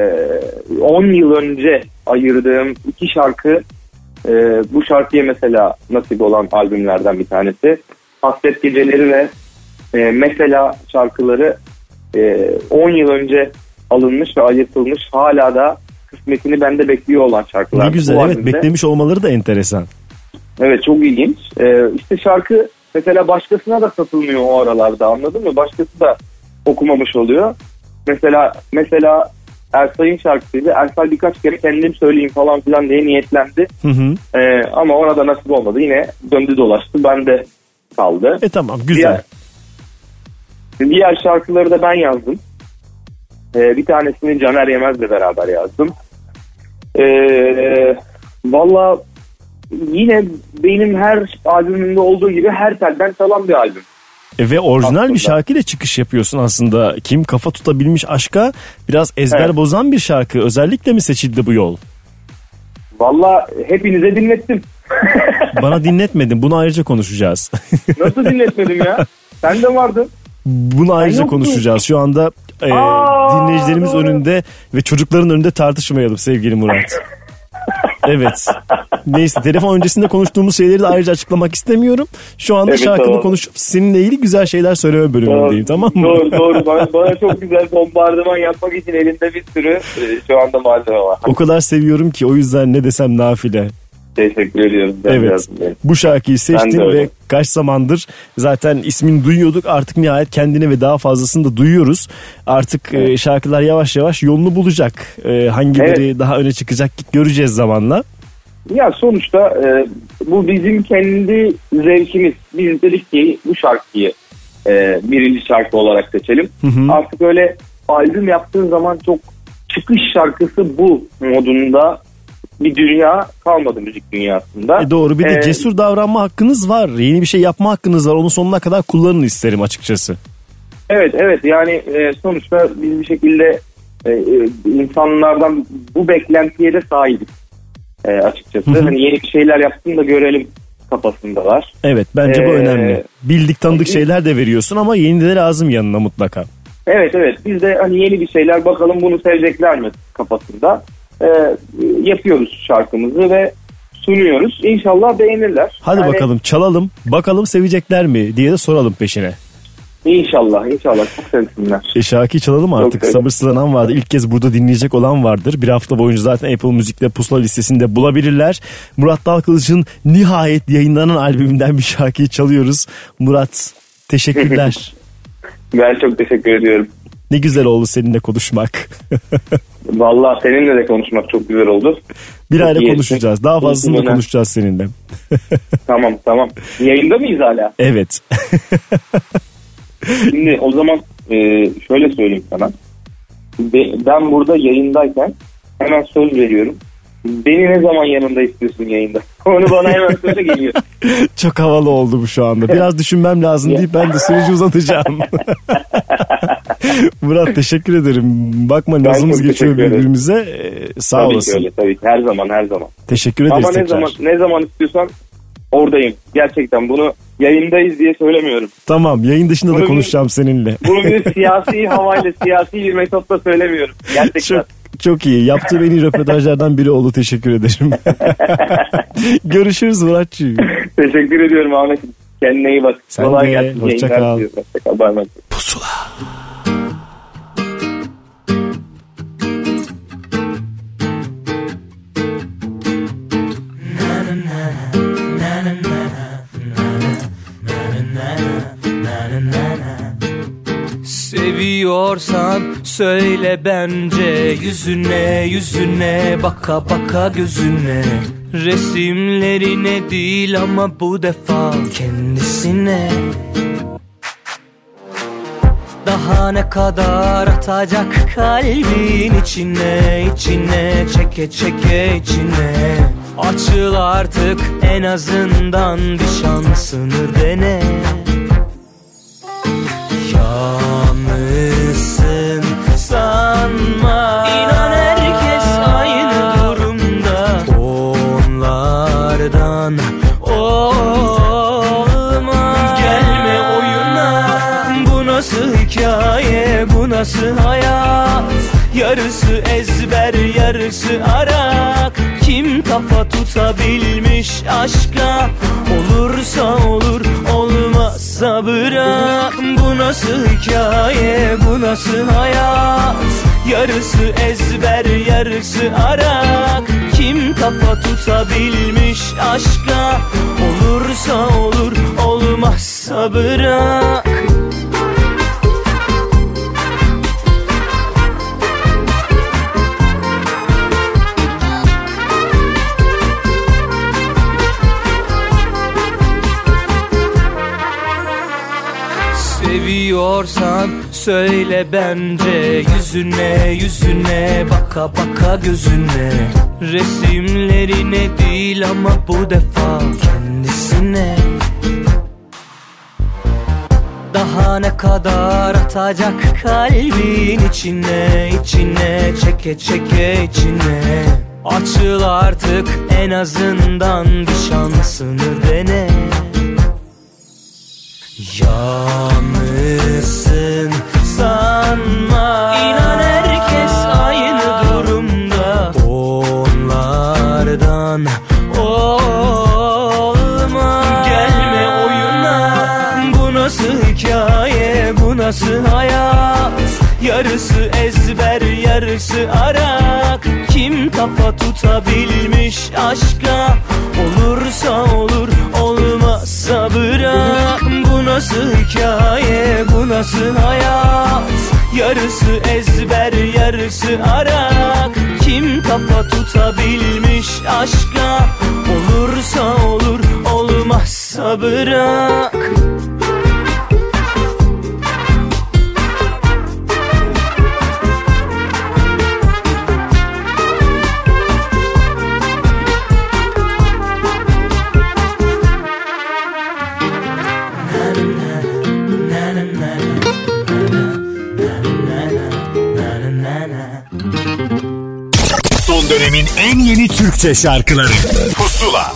10 yıl önce ayırdığım iki şarkı e, bu şarkıya mesela nasip olan albümlerden bir tanesi. Hasret Geceleri ve e, mesela şarkıları e, 10 yıl önce alınmış ve ayırtılmış hala da kısmetini bende bekliyor olan şarkılar. Ne güzel Bu evet albümde- beklemiş olmaları da enteresan. Evet çok ilginç. Ee, işte şarkı mesela başkasına da satılmıyor o aralarda anladın mı? Başkası da okumamış oluyor. Mesela mesela Ersay'ın şarkısıydı. Ersay birkaç kere kendim söyleyeyim falan filan diye niyetlendi. Hı hı. Ee, ama ona da nasip olmadı. Yine döndü dolaştı. Bende kaldı. E tamam güzel. Diğer, diğer şarkıları da ben yazdım. Ee, bir tanesini Caner Yemez'le beraber yazdım. Ee, Valla yine benim her albümümde olduğu gibi her telden çalan bir albüm. E, ve orijinal Aslında. bir şarkıyla çıkış yapıyorsun aslında. Kim kafa tutabilmiş aşka biraz ezber Evet. bozan bir şarkı. Özellikle mi seçildi bu yol? Valla hepinize dinlettim. Bana dinletmedin. Bunu ayrıca konuşacağız. Nasıl dinletmedim ya? Sen de vardın. Bunu ayrıca konuşacağız. Şu anda e, Aa, dinleyicilerimiz doğru. önünde ve çocukların önünde tartışmayalım sevgili Murat. Evet. Neyse telefon öncesinde konuştuğumuz şeyleri de ayrıca açıklamak istemiyorum. Şu anda Evet, şarkını tamam. konuşup seninle ilgili güzel şeyler söyleme bölümündeyim tamam mı? Doğru doğru. Bana, bana çok güzel bombardıman yapmak için elinde bir sürü e, şu anda malzeme var. O kadar seviyorum ki o yüzden ne desem nafile. Teşekkür ediyorum. Ben Evet. Bu şarkıyı seçtin ve kaç zamandır zaten ismini duyuyorduk. Artık nihayet kendini ve daha fazlasını da duyuyoruz. Artık e, şarkılar yavaş yavaş yolunu bulacak. E, hangileri daha öne çıkacak göreceğiz zamanla. Ya sonuçta e, bu bizim kendi zevkimiz. Biz dedik ki bu şarkıyı e, birinci şarkı olarak seçelim. Hı hı. Artık öyle albüm yaptığın zaman çok çıkış şarkısı bu modunda bir dünya kalmadı müzik dünyasında. E doğru bir de E, cesur davranma hakkınız var. Yeni bir şey yapma hakkınız var. Onu sonuna kadar kullanın isterim açıkçası. Evet evet yani e, sonuçta biz bir şekilde e, e, insanlardan bu beklentiye de sahibiz e, açıkçası. Hı hı. Hani yeni bir şeyler yapsın da görelim kafasındalar. Evet bence bu Ee, önemli. Bildik tanıdık şeyler de veriyorsun ama yeni de lazım yanına mutlaka. Evet evet biz de hani yeni bir şeyler bakalım bunu sevecekler mi kafasında e, yapıyoruz şarkımızı ve sunuyoruz. İnşallah beğenirler. Hadi Yani bakalım çalalım. Bakalım sevecekler mi diye de soralım peşine. İnşallah inşallah çok sevsinler. E şarkıyı çalalım artık. Sabırsızlanan vardır. İlk kez burada dinleyecek olan vardır. Bir hafta boyunca zaten Apple Müzik'te pusula listesinde bulabilirler. Murat Dalkılıç'ın nihayet yayınlanan albümünden bir şarkıyı çalıyoruz. Murat teşekkürler. Ben çok teşekkür ediyorum. Ne güzel oldu seninle konuşmak. Vallahi seninle de konuşmak çok güzel oldu. bir Çok konuşacağız. Daha fazlasını da konuşacağız seninle. Tamam tamam. Yayında mıyız hala? Evet. Şimdi o zaman e, şöyle söyleyeyim sana. Be- ben burada yayındayken hemen söz veriyorum. Beni ne zaman yanında istiyorsun yayında? Onu bana hemen söyle geliyor. Çok havalı oldu bu şu anda. Biraz düşünmem lazım deyip ben de süreci uzatacağım. Murat teşekkür ederim. Bakma Ben nazımız geçiyor birbirimize. Ee, sağ tabii olasın. ki öyle tabii ki. Her zaman her zaman. Teşekkür ederiz Ama ne tekrar. zaman ne zaman istiyorsan oradayım. Gerçekten bunu yayındayız diye söylemiyorum. Tamam yayın dışında da Bunu bir- konuşacağım seninle. Bunu bir siyasi havayla, siyasi bir metotla söylemiyorum. Gerçekten. Çok, çok iyi. Yaptığı en iyi röportajlardan biri oldu. Teşekkür ederim. Görüşürüz Muratçığım. Teşekkür ediyorum Ahmet'im. Kendine iyi bak. Sen Kolay de, gelsin. hoşça Yayınlar kal. Hoşça kal. Bay Seviyorsan söyle bence yüzüne yüzüne baka baka gözüne. Resimlerine değil ama bu defa kendisine. Daha ne kadar atacak kalbin içine içine çeke çeke içine. Açıl artık en azından bir şansını dene Yarısı ezber yarısı arak Kim kafa tutabilmiş aşka Olursa olur olmazsa bırak. Bu nasıl hikaye bu nasıl hayat? Yarısı ezber yarısı arak Kim kafa tutabilmiş aşka Olursa olur olmazsa bırak Seviyorsan söyle bence Yüzüne yüzüne baka baka gözüne. Resimlerine değil ama bu defa kendisine. Daha ne kadar atacak kalbin içine içine çeke çeke içine. Açıl artık en azından bir şansını dene. Yalnızsın nasıl hayat Yarısı ezber yarısı arak. Kim kafa tutabilmiş aşka? Olursa olur olmazsa bırak. Bu nasıl hikaye bu nasıl hayat? Yarısı ezber yarısı arak. Kim kafa tutabilmiş aşka? Olursa olur olmazsa bırak yeni Türkçe şarkıları. Pusula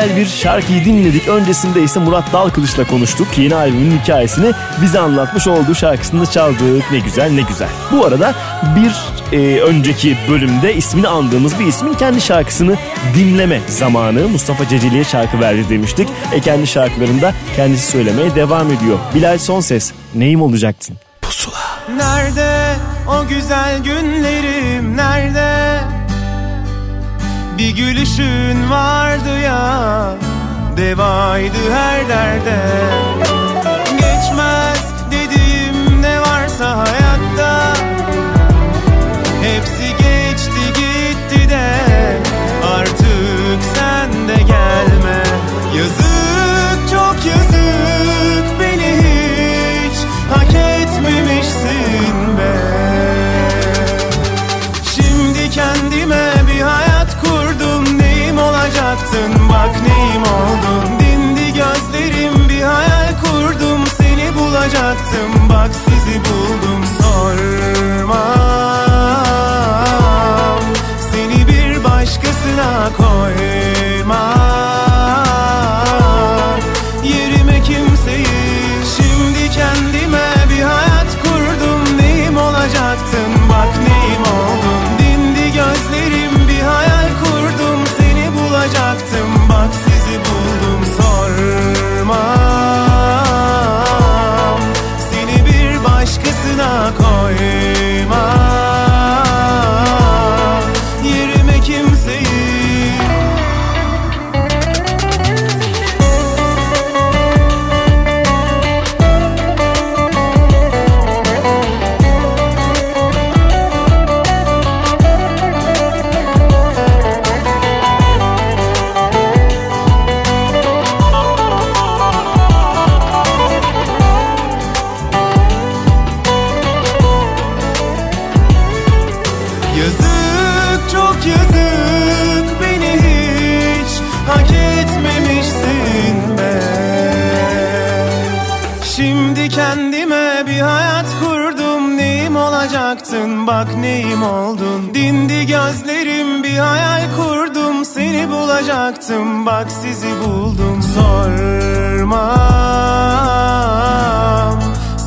güzel bir şarkıyı dinledik. Öncesinde ise Murat Dalkılıç'la konuştuk. Yeni albümün hikayesini bize anlatmış olduğu şarkısını da çaldık. Ne güzel ne güzel. Bu arada bir e, önceki bölümde ismini andığımız bir ismin kendi şarkısını dinleme zamanı. Mustafa Ceceli'ye şarkı verdi demiştik. E kendi şarkılarında kendisi söylemeye devam ediyor. Bilal Sonses neyim olacaktın? Nerede o güzel günlerim nerede Bir gülüşün vardı ya Devaydı her derde. Geçmez dediğim ne varsa hayatta. Hepsi geçti gitti de Artık sen de gelme. Yazık çok yazık olacaktın bak neyim oldun Dindi gözlerim bir hayal kurdum. Seni bulacaktım bak sizi buldum. Sormam. Seni bir başkasına koymam buldum Sormam bak sizi buldum Sormam.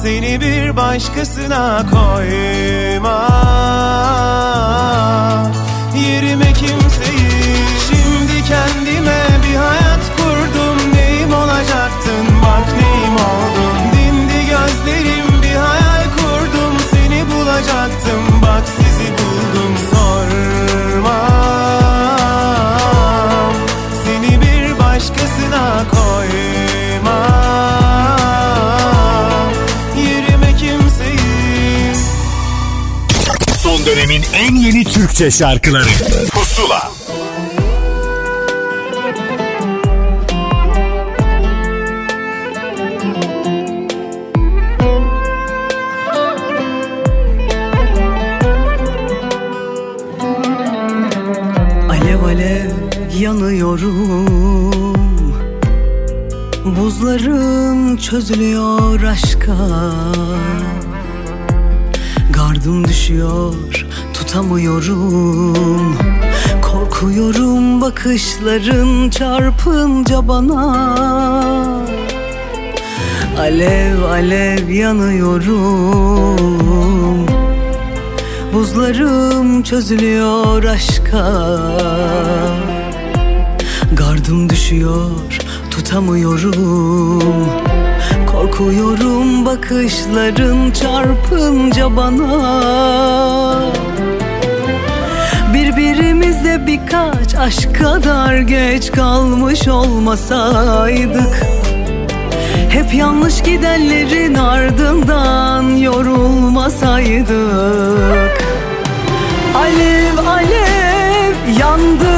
Seni bir başkasına koymam. Yerime kimseyi Türkçe şarkıları. Pusula. Alev alev yanıyorum. Buzlarım çözülüyor aşka. Gardım düşüyor tutamıyorum Korkuyorum bakışların çarpınca bana. Alev alev yanıyorum. Buzlarım çözülüyor aşka. Gardım düşüyor tutamıyorum. Korkuyorum bakışların çarpınca bana Birbirimize birkaç aşk kadar geç kalmış olmasaydık. Hep yanlış gidenlerin ardından yorulmasaydık. Alev alev yandım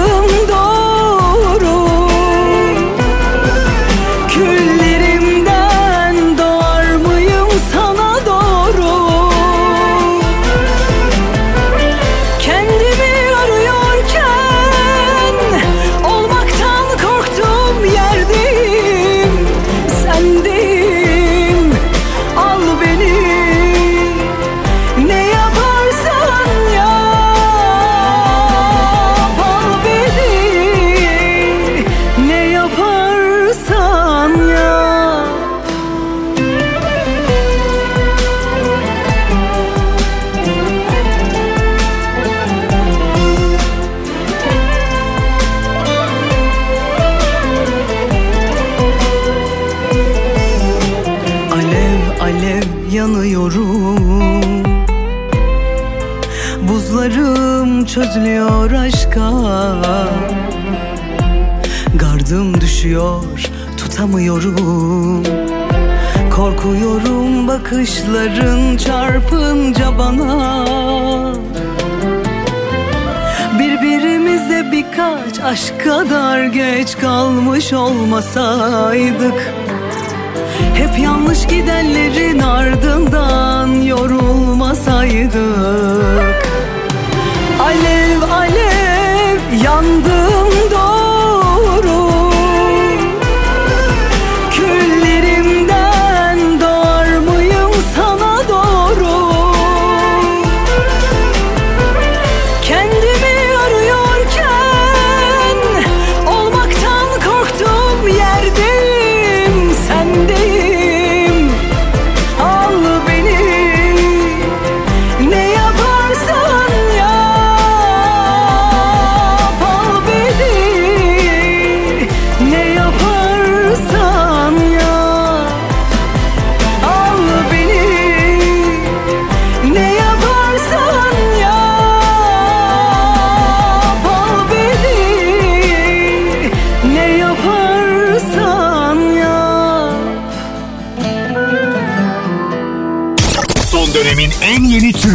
tutamıyorum Korkuyorum bakışların çarpınca bana. Birbirimize birkaç aşk kadar geç kalmış olmasaydık Hep yanlış gidenlerin ardından yorulmasaydık. Alev alev yandım doğru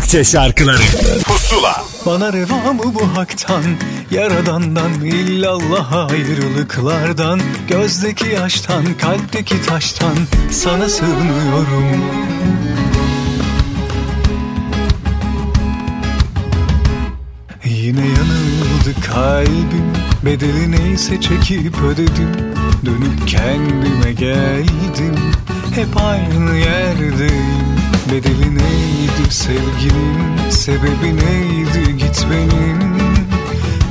Türkçe şarkıları. Pusula. Bana reva mı bu haktan? Yaradandan illallah ayrılıklardan. Gözdeki yaştan kalpteki taştan Sana sığınıyorum. Yine yanıldı kalbim Bedeli neyse çekip ödedim. Dönüp kendime geldim Hep aynı yerdeyim Bedeli neydi sevginin Sebebi neydi gitmenin?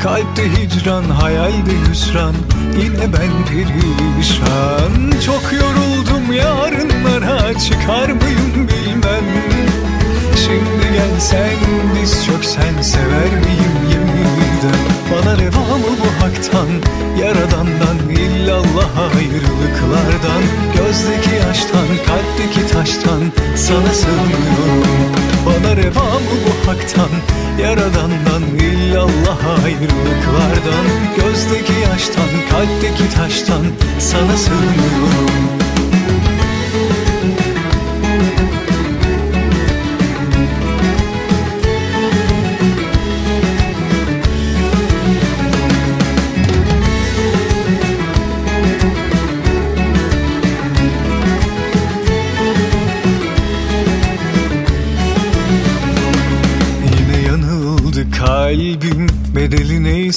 Kalpte hicran, hayalde hüsran Yine ben perişan. Çok yoruldum yarınlara Çıkar mıyım bilmem. Şimdi gel sen diz çöksen Sever miyim yeniden Bana reva mı bu haktan? Yaradandan illallah ayrılıklardan. Gözdeki yaştan kalpteki taştan Sana sığınıyorum. Bana reva mı bu haktan? Yaradandan illallah ayrılıklardan. Gözdeki yaştan kalpteki taştan Sana sığınıyorum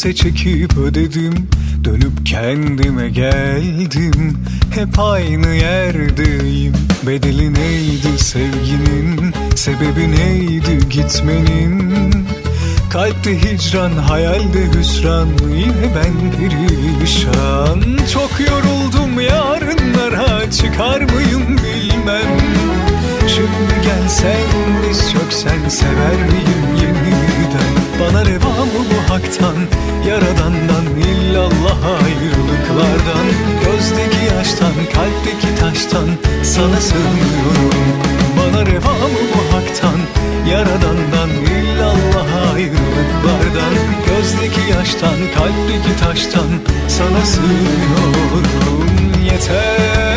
Neyse çekip ödedim Dönüp kendime geldim. Hep aynı yerdeyim Bedeli neydi sevginin? Sebebi neydi gitmenin? Kalpte hicran, hayalde hüsran Yine ben perişan Çok yoruldum yarınlara Çıkar mıyım bilmem. Şimdi gel sen diz çöksen Sever miyim yeniden Bana reva mı bu haktan? Yaradandan illallah ayrılıklardan. Gözdeki yaştan kalpteki taştan Sana sığınıyorum. Bana reva mı bu haktan? Yaradandan illallah ayrılıklardan. Gözdeki yaştan kalpteki taştan Sana sığınıyorum. Yeter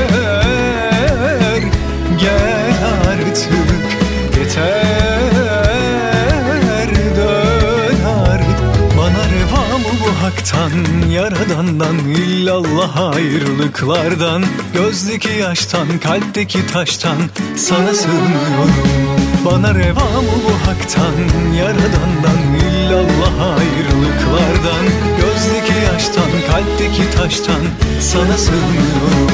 haktan Yaradandan illallah ayrılıklardan Gözdeki yaştan kalpteki taştan Sana sığınıyorum. Bana reva mı bu haktan Yaradandan illallah ayrılıklardan Gözdeki yaştan kalpteki taştan Sana sığınıyorum.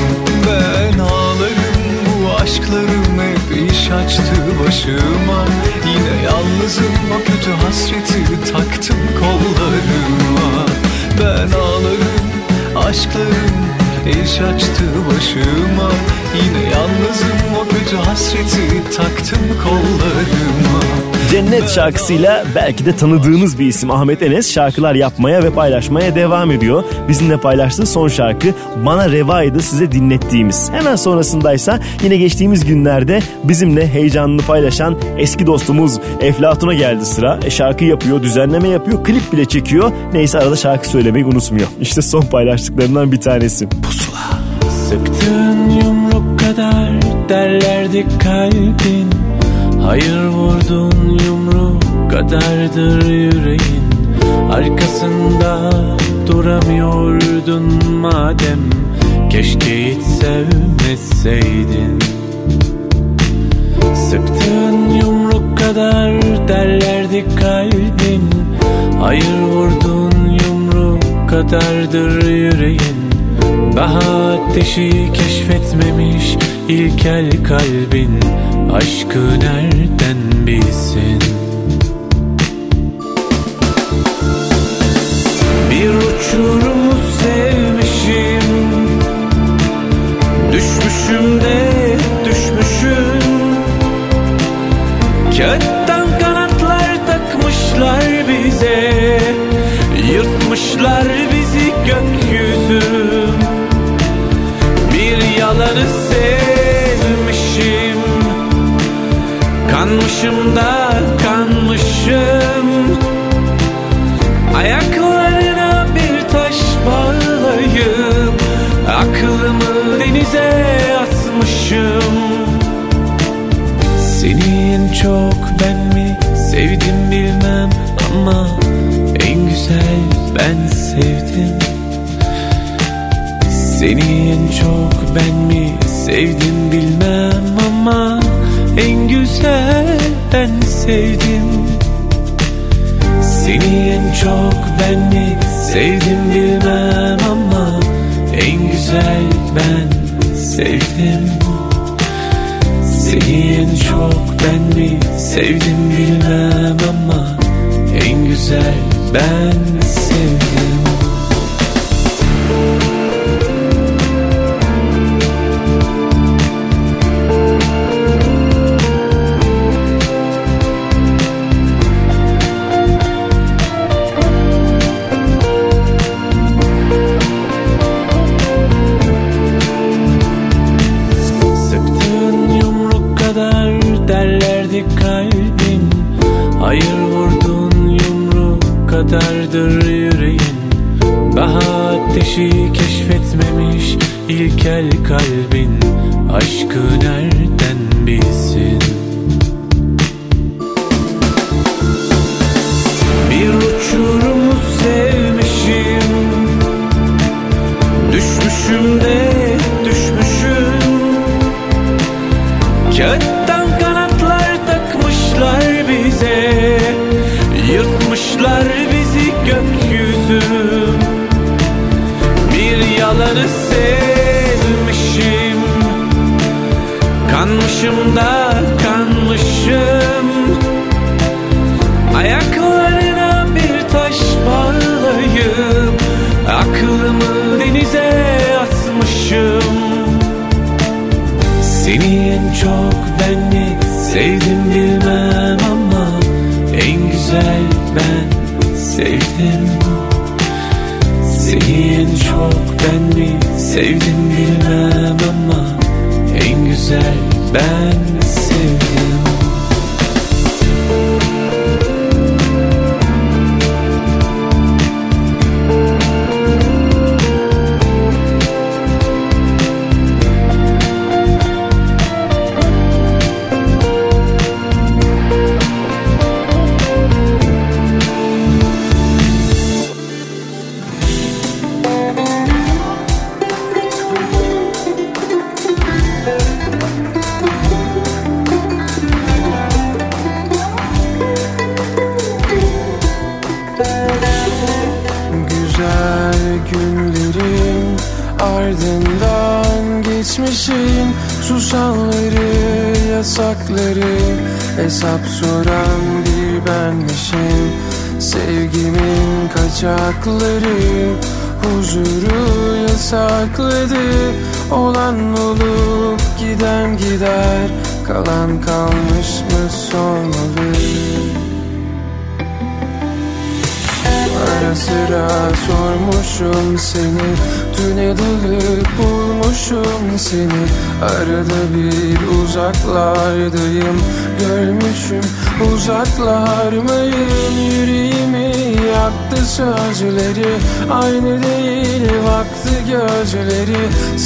Ben ağlarım bu aşklarım hep iş açtı başıma. Yine yalnızım o kötü hasreti taktım kollarıma Ben ağlarım aşklarım iş açtı başıma. Yine yalnızım o kötü hasreti taktım kollarıma Cennet şarkısıyla belki de tanıdığınız bir isim Ahmet Enes şarkılar yapmaya ve paylaşmaya devam ediyor. Bizimle paylaştığı son şarkı Bana Reva'ydı size dinlettiğimiz. Hemen sonrasındaysa yine geçtiğimiz günlerde bizimle heyecanını paylaşan eski dostumuz Eflatun'a geldi sıra. E, şarkı yapıyor, düzenleme yapıyor, klip bile çekiyor. Neyse arada şarkı söylemeyi unutmuyor. İşte son paylaştıklarından bir tanesi. Pusula. Sıktığın yumruk kadar derlerdi kalbin Hayır vurdun yumruk kadardır yüreğin. Arkasında duramıyordun madem. Keşke hiç sevmeseydin. Sıktığın yumruk kadar derlerdi kalbin. Hayır vurdun yumruk kadardır yüreğin daha ateşi keşfetmemiş ilkel kalbin Aşkı nereden bilsin? Bir uçurumu sevmişim Düşmüşüm de düşmüşüm. Kağıttan kanatlar takmışlar bize Yırtmışlar bizi gökyüzü Yalanı sevmişim. Kanmışım da kanmışım. Ayaklarına bir taş bağlayıp Aklımı denize atmışım. Seni en çok ben mi sevdim bilmem ama En güzel ben sevdim Seni en çok ben mi sevdim bilmem ama En güzel ben sevdim. Seni en çok ben mi sevdim bilmem ama En güzel ben sevdim. Seni en çok ben mi sevdim bilmem ama En güzel ben ilkel kalbin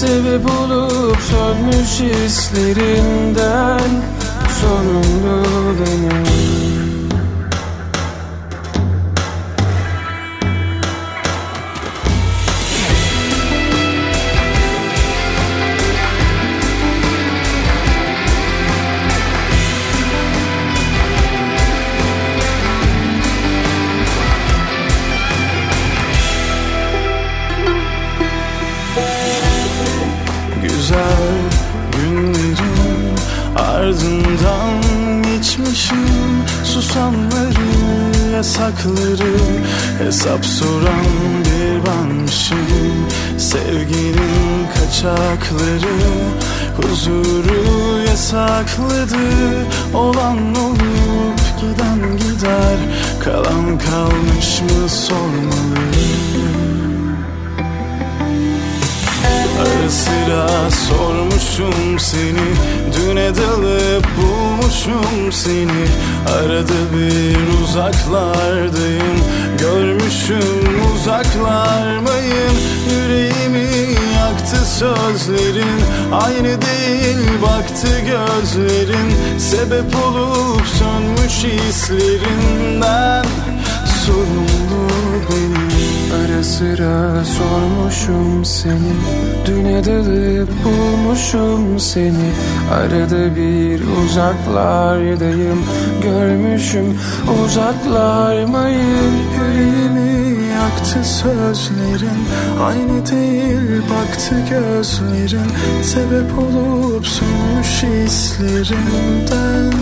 Sebep olup sönmüş hislerinden yasakladı Olan olup giden gider. Kalan kalmış mı sormalı? Ara sıra sormuşum seni. Düne dalıp bulmuşum seni. Arada bir uzaklardayım. Görmüşüm uzaklar mıyım? Yüreğimi yaktı sözlerin Aynı değil baktı gözlerin. Sebep olup sönmüş hislerinden. Sorumlu benim Ara sıra sormuşum seni. Düne dalıp bulmuşum seni. Arada bir uzaklardayım. Görmüşüm uzaklarmayım Yüreğimi yaktı sözlerin. Aynı değil baktı gözlerin. Sebep olup sönmüş hislerinden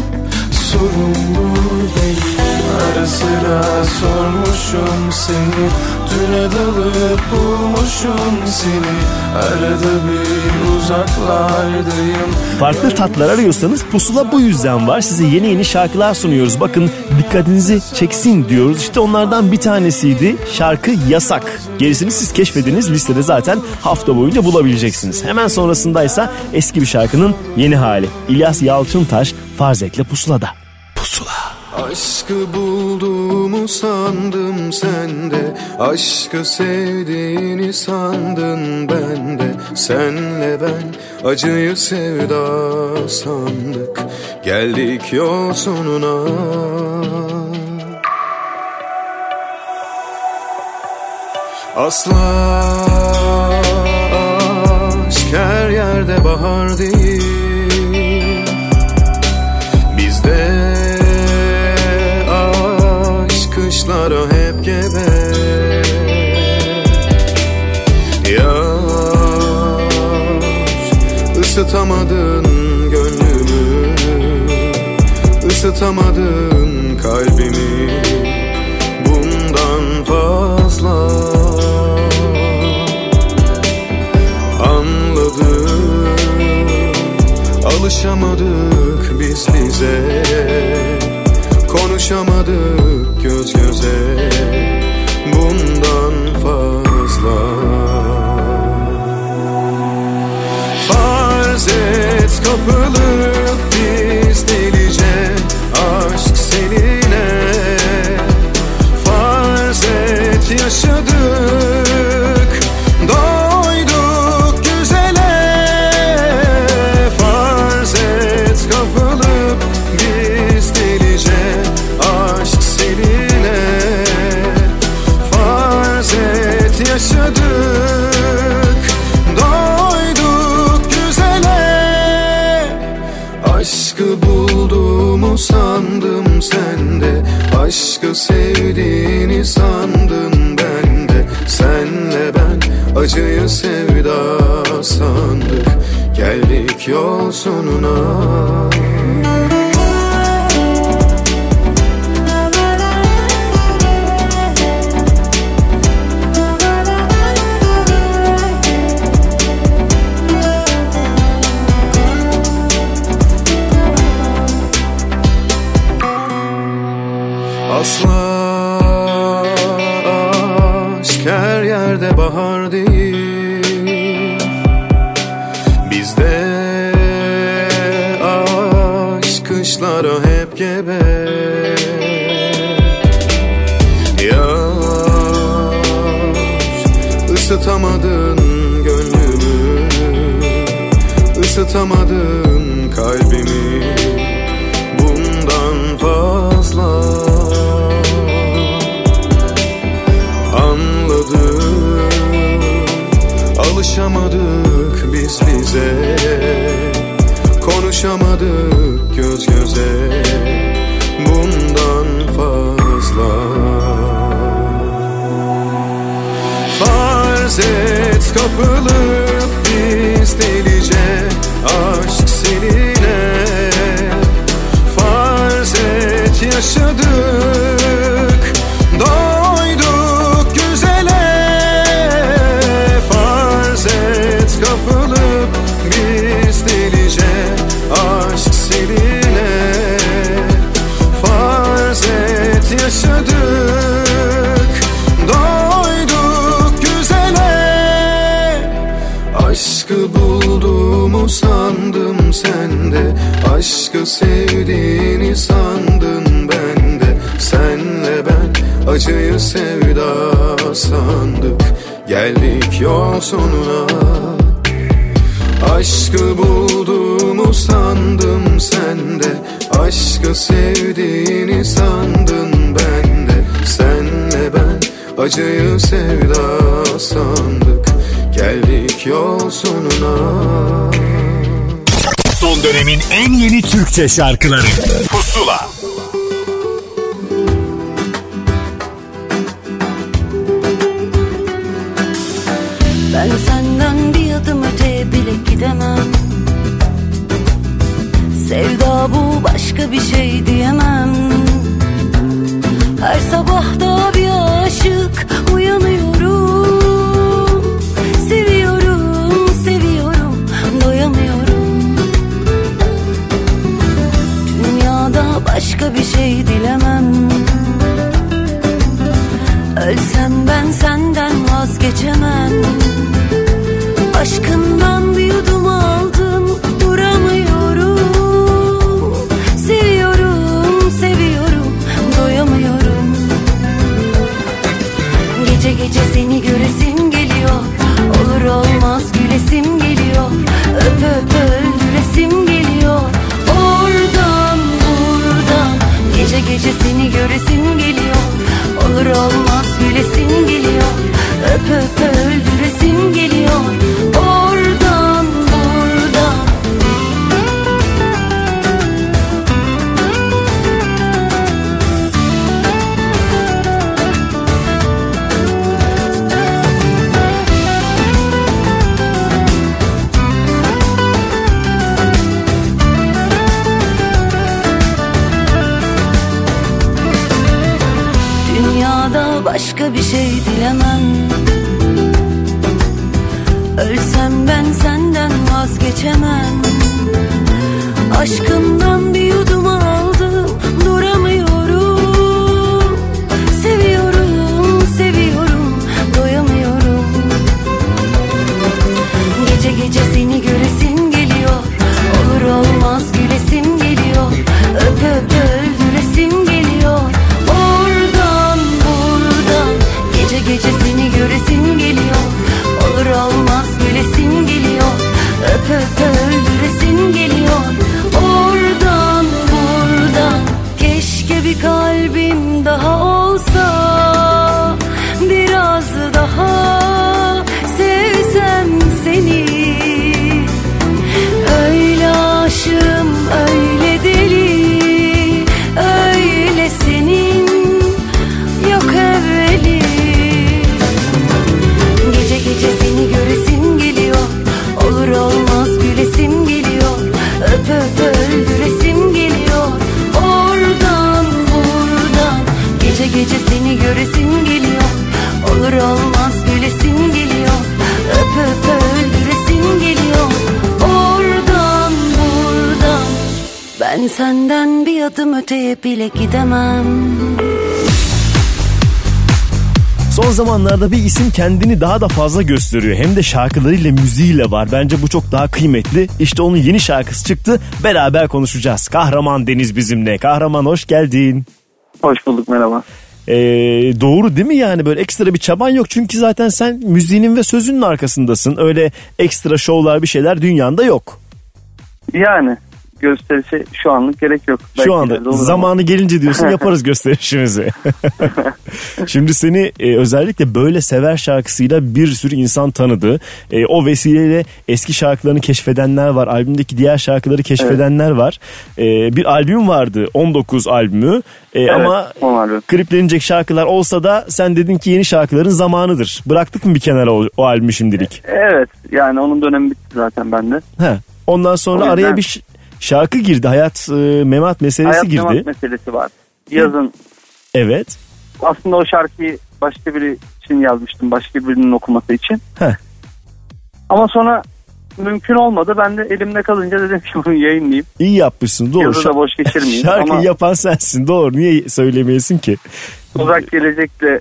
Sorumlu benim Ara sıra sormuşum seni Düne dalıp bulmuşum seni Arada bir uzaklardayım Farklı tatlar arıyorsanız pusula bu yüzden var. Size yeni yeni şarkılar sunuyoruz. Bakın dikkatinizi çeksin diyoruz. İşte onlardan bir tanesiydi. Şarkı Yasak. Gerisini siz keşfediniz. Listede zaten hafta boyunca bulabileceksiniz. Hemen sonrasındaysa eski bir şarkının yeni hali. İlyas Yalçıntaş Farzet'le Pusula'da. Aşkı bulduğumu sandım sende. Aşkı sevdiğini sandın bende. Senle ben acıyı sevda sandık. Geldik yol sonuna. Asla aşk her yerde bahar değil Isıtamadın Sevdiğini sandın bende. Senle ben acıyı sevda sandık. Geldik yol sonuna bize Konuşamadık göz göze. Bundan fazla. Farz et kapılıp acıyı sevda sandık. Geldik yol sonuna. Aşkı bulduğumu sandım sende. Aşkı sevdiğini sandın bende. Senle ben acıyı sevda sandık. Geldik yol sonuna. Son dönemin en yeni Türkçe şarkıları. Pusula başka bir şey diyemem. Her sabah da bir aşık uyanıyorum. Seviyorum, seviyorum, doyamıyorum. Dünyada başka bir şey dilemem. Ölsem ben senden vazgeçemem Gece seni göresim geliyor. Olur olmaz gülesim geliyor. Öp öp bir şey dilemem Ölsem ben senden vazgeçemem. Aşkından bir yudum aldım duramıyorum. Seviyorum, seviyorum, doyamıyorum. Gece gece seni göresim bile gidemem Son zamanlarda bir isim kendini daha da fazla gösteriyor. Hem de şarkılarıyla müziğiyle var. Bence bu çok daha kıymetli. İşte onun yeni şarkısı çıktı. Beraber konuşacağız. Kahraman Deniz bizimle. Kahraman hoş geldin. Hoş bulduk merhaba. Ee, doğru değil mi yani böyle ekstra bir çaban yok çünkü zaten sen müziğinin ve sözünün arkasındasın. Öyle ekstra şovlar bir şeyler dünyanda yok. Yani gösterişe şu anlık gerek yok. Belki Şu anda ama. zamanı gelince diyorsun yaparız gösterişimizi. Şimdi seni e, özellikle böyle sever şarkısıyla bir sürü insan tanıdı. E, o vesileyle eski şarkılarını keşfedenler var. Albümdeki diğer şarkıları keşfedenler var. E, bir albüm vardı 19 albümü. E, Evet, ama albüm. kliplenecek şarkılar olsa da sen dedin ki yeni şarkıların zamanıdır. Bıraktık mı bir kenara o, o albümü şimdilik? Evet yani onun dönemi bitti zaten bende. He. Ondan sonra araya bir şarkı girdi. Hayat e, memat meselesi Hayat girdi. memat meselesi var. Yazın Evet. aslında o şarkıyı başka biri için yazmıştım. Başka birinin okuması için. Heh. Ama sonra mümkün olmadı. Ben de elimde kalınca dedim ki bunu yayınlayayım. İyi yapmışsın doğru. Yazı da boş geçirmeyeyim. Şarkıyı Ama yapan sensin doğru. Niye söylemeyesin ki? uzak gelecekte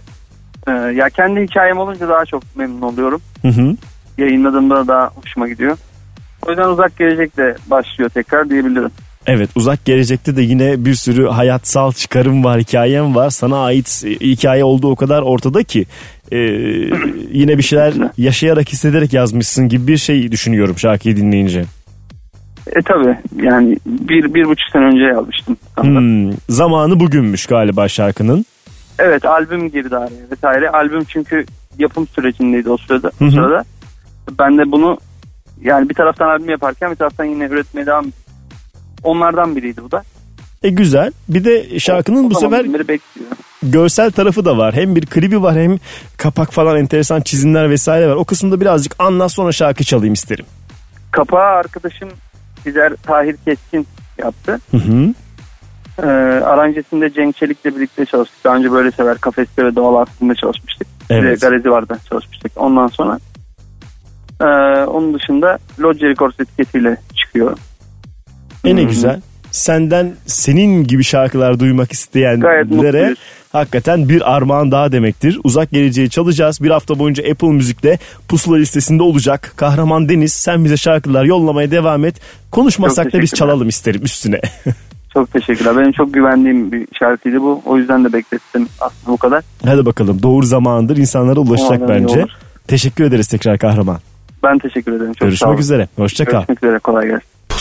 e, ya kendi hikayem olunca daha çok memnun oluyorum. Hı hı. Yayınladığımda daha hoşuma gidiyor. O yüzden uzak gelecekte başlıyor tekrar diyebilirim. Evet uzak gelecekte de yine bir sürü hayatsal çıkarım var hikayem var. Sana ait hikaye olduğu o kadar ortada ki e, yine bir şeyler yaşayarak hissederek yazmışsın gibi bir şey düşünüyorum şarkıyı dinleyince. E tabi yani bir, bir buçuk sene önce yazmıştım. Hmm, zamanı bugünmüş galiba şarkının. Evet albüm girdi araya vesaire. Albüm çünkü yapım sürecindeydi o sırada. Hı hı. O sırada. Ben de bunu yani bir taraftan albüm yaparken bir taraftan yine üretmeye devam Onlardan biriydi bu da. E güzel. Bir de şarkının bu O zamandan sefer görsel tarafı da var. Hem bir klibi var hem kapak falan enteresan çizimler vesaire var. O kısımda birazcık anlat sonra şarkı çalayım isterim. Kapağı arkadaşım Dizer Tahir Keskin yaptı. Hı hı. Ee, aranjesinde Cenk Çelik'le birlikte çalıştık. Daha önce böyle sever kafeste ve doğal aslında çalışmıştık. Evet. Bir de Garezi vardı çalışmıştık. Ondan sonra ee, onun dışında Lodge Records etiketiyle çıkıyor. E ne hı. güzel. Senden senin gibi şarkılar duymak isteyenlere hakikaten bir armağan daha demektir. Uzak geleceği çalacağız. Bir hafta boyunca Apple Müzik'te pusula listesinde olacak. Kahraman Deniz sen bize şarkılar yollamaya devam et. Konuşmasak da biz çalalım isterim üstüne. Çok teşekkürler. Benim çok güvendiğim bir şarkıydı bu. O yüzden de beklettim aslında bu kadar. Hadi bakalım doğru zamandır insanlara ulaşacak bence. Teşekkür ederiz tekrar kahraman. Ben teşekkür ederim. Çok sağ Görüşmek olun. üzere. Hoşça kal. Görüşmek üzere. Kolay gelsin. Tüm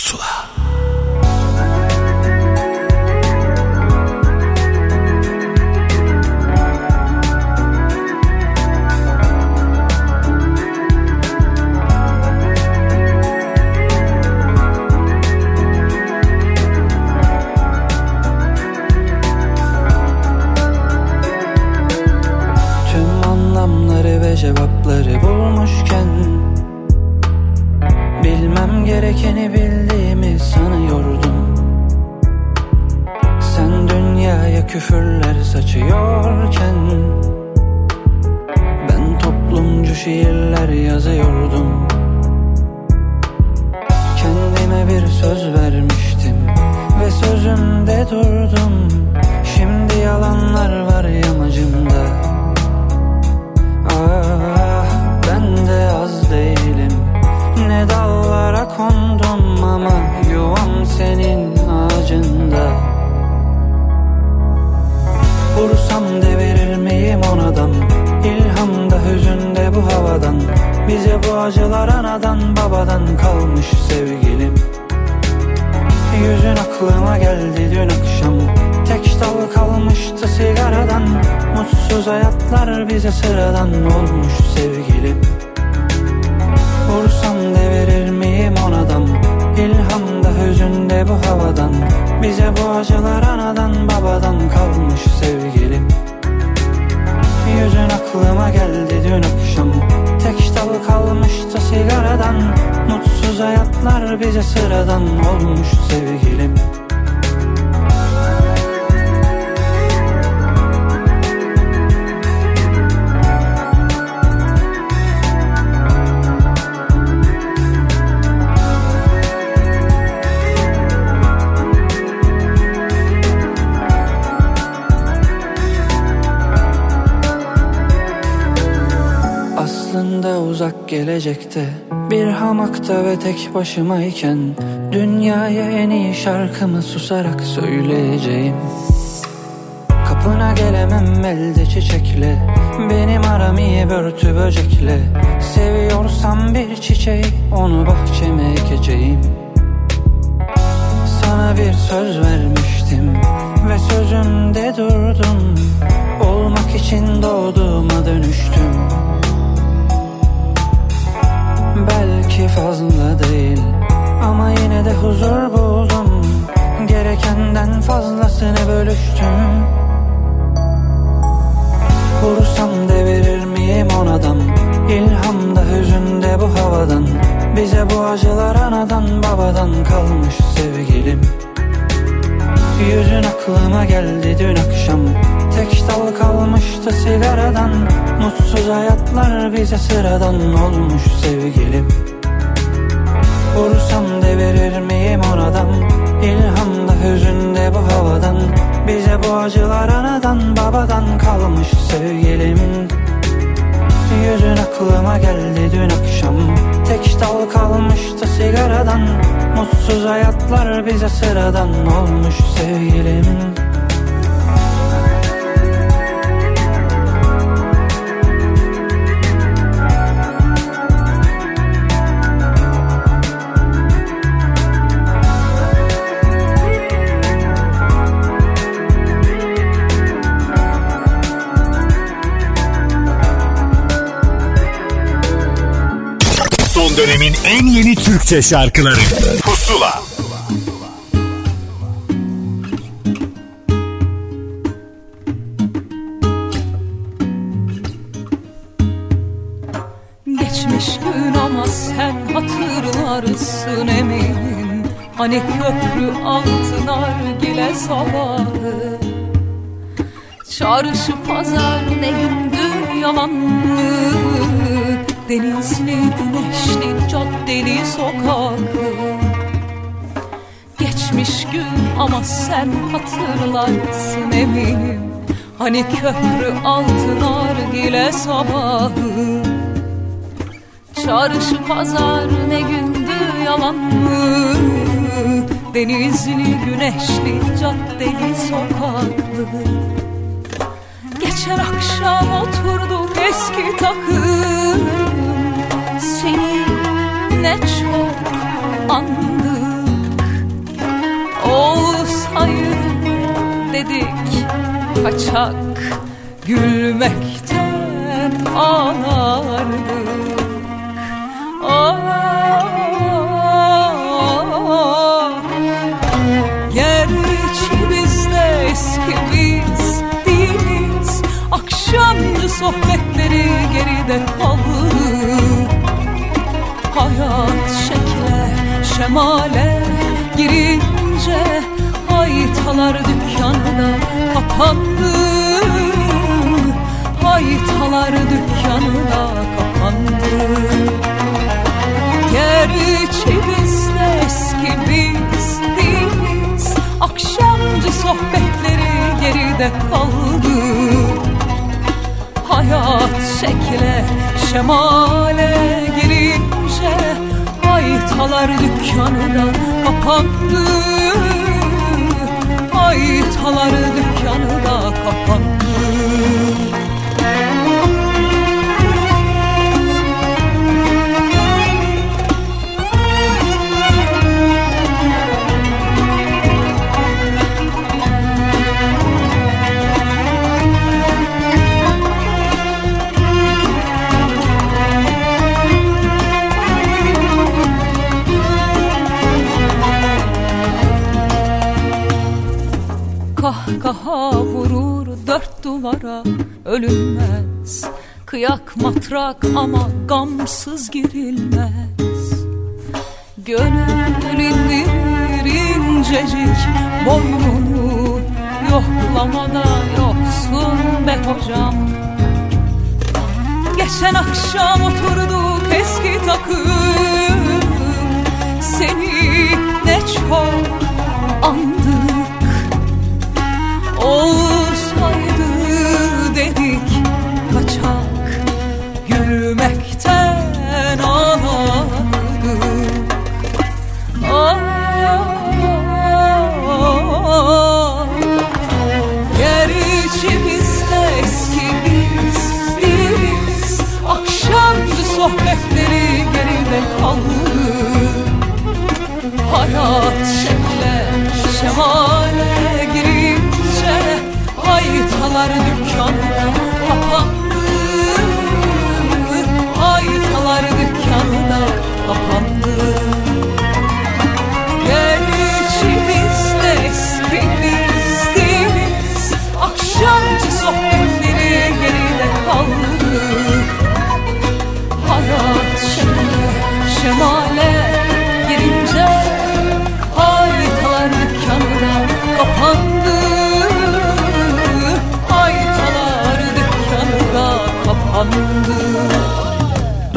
tek başımayken Dünyaya en iyi şarkımı susarak söyleyeceğim. Kapına gelemem elde çiçekle Benim aram iyi börtü böcekle. Seviyorsam bir çiçeği Onu bahçeme ekeceğim. Sana bir söz vermiştim Ve sözümde durdum. Olmak için doğduğuma dönüştüm Fazla değil. Ama yine de huzur buldum. Gerekenden fazlasını bölüştüm. Vursam devirir miyim onadan İlham da hüzün de bu havadan. Bize bu acılar anadan babadan kalmış sevgilim. Yüzün aklıma geldi dün akşam. Tek dal kalmıştı sigaradan. Mutsuz hayatlar bize sıradan olmuş sevgilim Vursam devirir miyim oradan? İlham da hüzün de bu havadan. Bize bu acılar anadan babadan kalmış sevgilim. Yüzün aklıma geldi dün akşam. Tek dal kalmıştı sigaradan. Mutsuz hayatlar bize sıradan olmuş sevgilim dönemin en yeni Türkçe şarkıları. Pusula. Geçmiş gün ama sen hatırlarsın eminim. Hani köprü altın argile sabahı Çarşı pazar ne gündü yalanlı Denizli güneşli caddeli sokakı. Geçmiş gün ama sen hatırlarsın eminim. Hani köprü altın argile sabahı. Çarşı pazar ne gündü yalan mı? Denizli güneşli caddeli sokaklı. Geçen akşam oturduk eski Seni ne çok andık. Olsaydı dedik kaçak Gülmekten ağlardık Ah, Gerçi biz de eski biz Akşamcı sohbetleri geride kaldı Hayat şekle şemale girince Haytalar dükkanı da kapandı Haytalar dükkanı da kapandı Gerçi biz de eski biz değiliz Akşamcı sohbetleri geride kaldı. Hayat şekle şemale girince Haytalar dükkanı da kapandı Haytalar dükkanı da kapandı Kahkaha vurur dört duvara ölünmez. Kıyak matrak ama gamsız girilmez. Gönül indirir incecik boynunu Yoklamada yoksun be hocam Geçen akşam oturduk eski takım. Seni ne çok andık olsaydı dedik kaçak yürümekten ağladık Yer içimizde eski biz değiliz Akşamcı sohbetleri geride kaldı. Hayat şekle şemal Haytalar dükkanda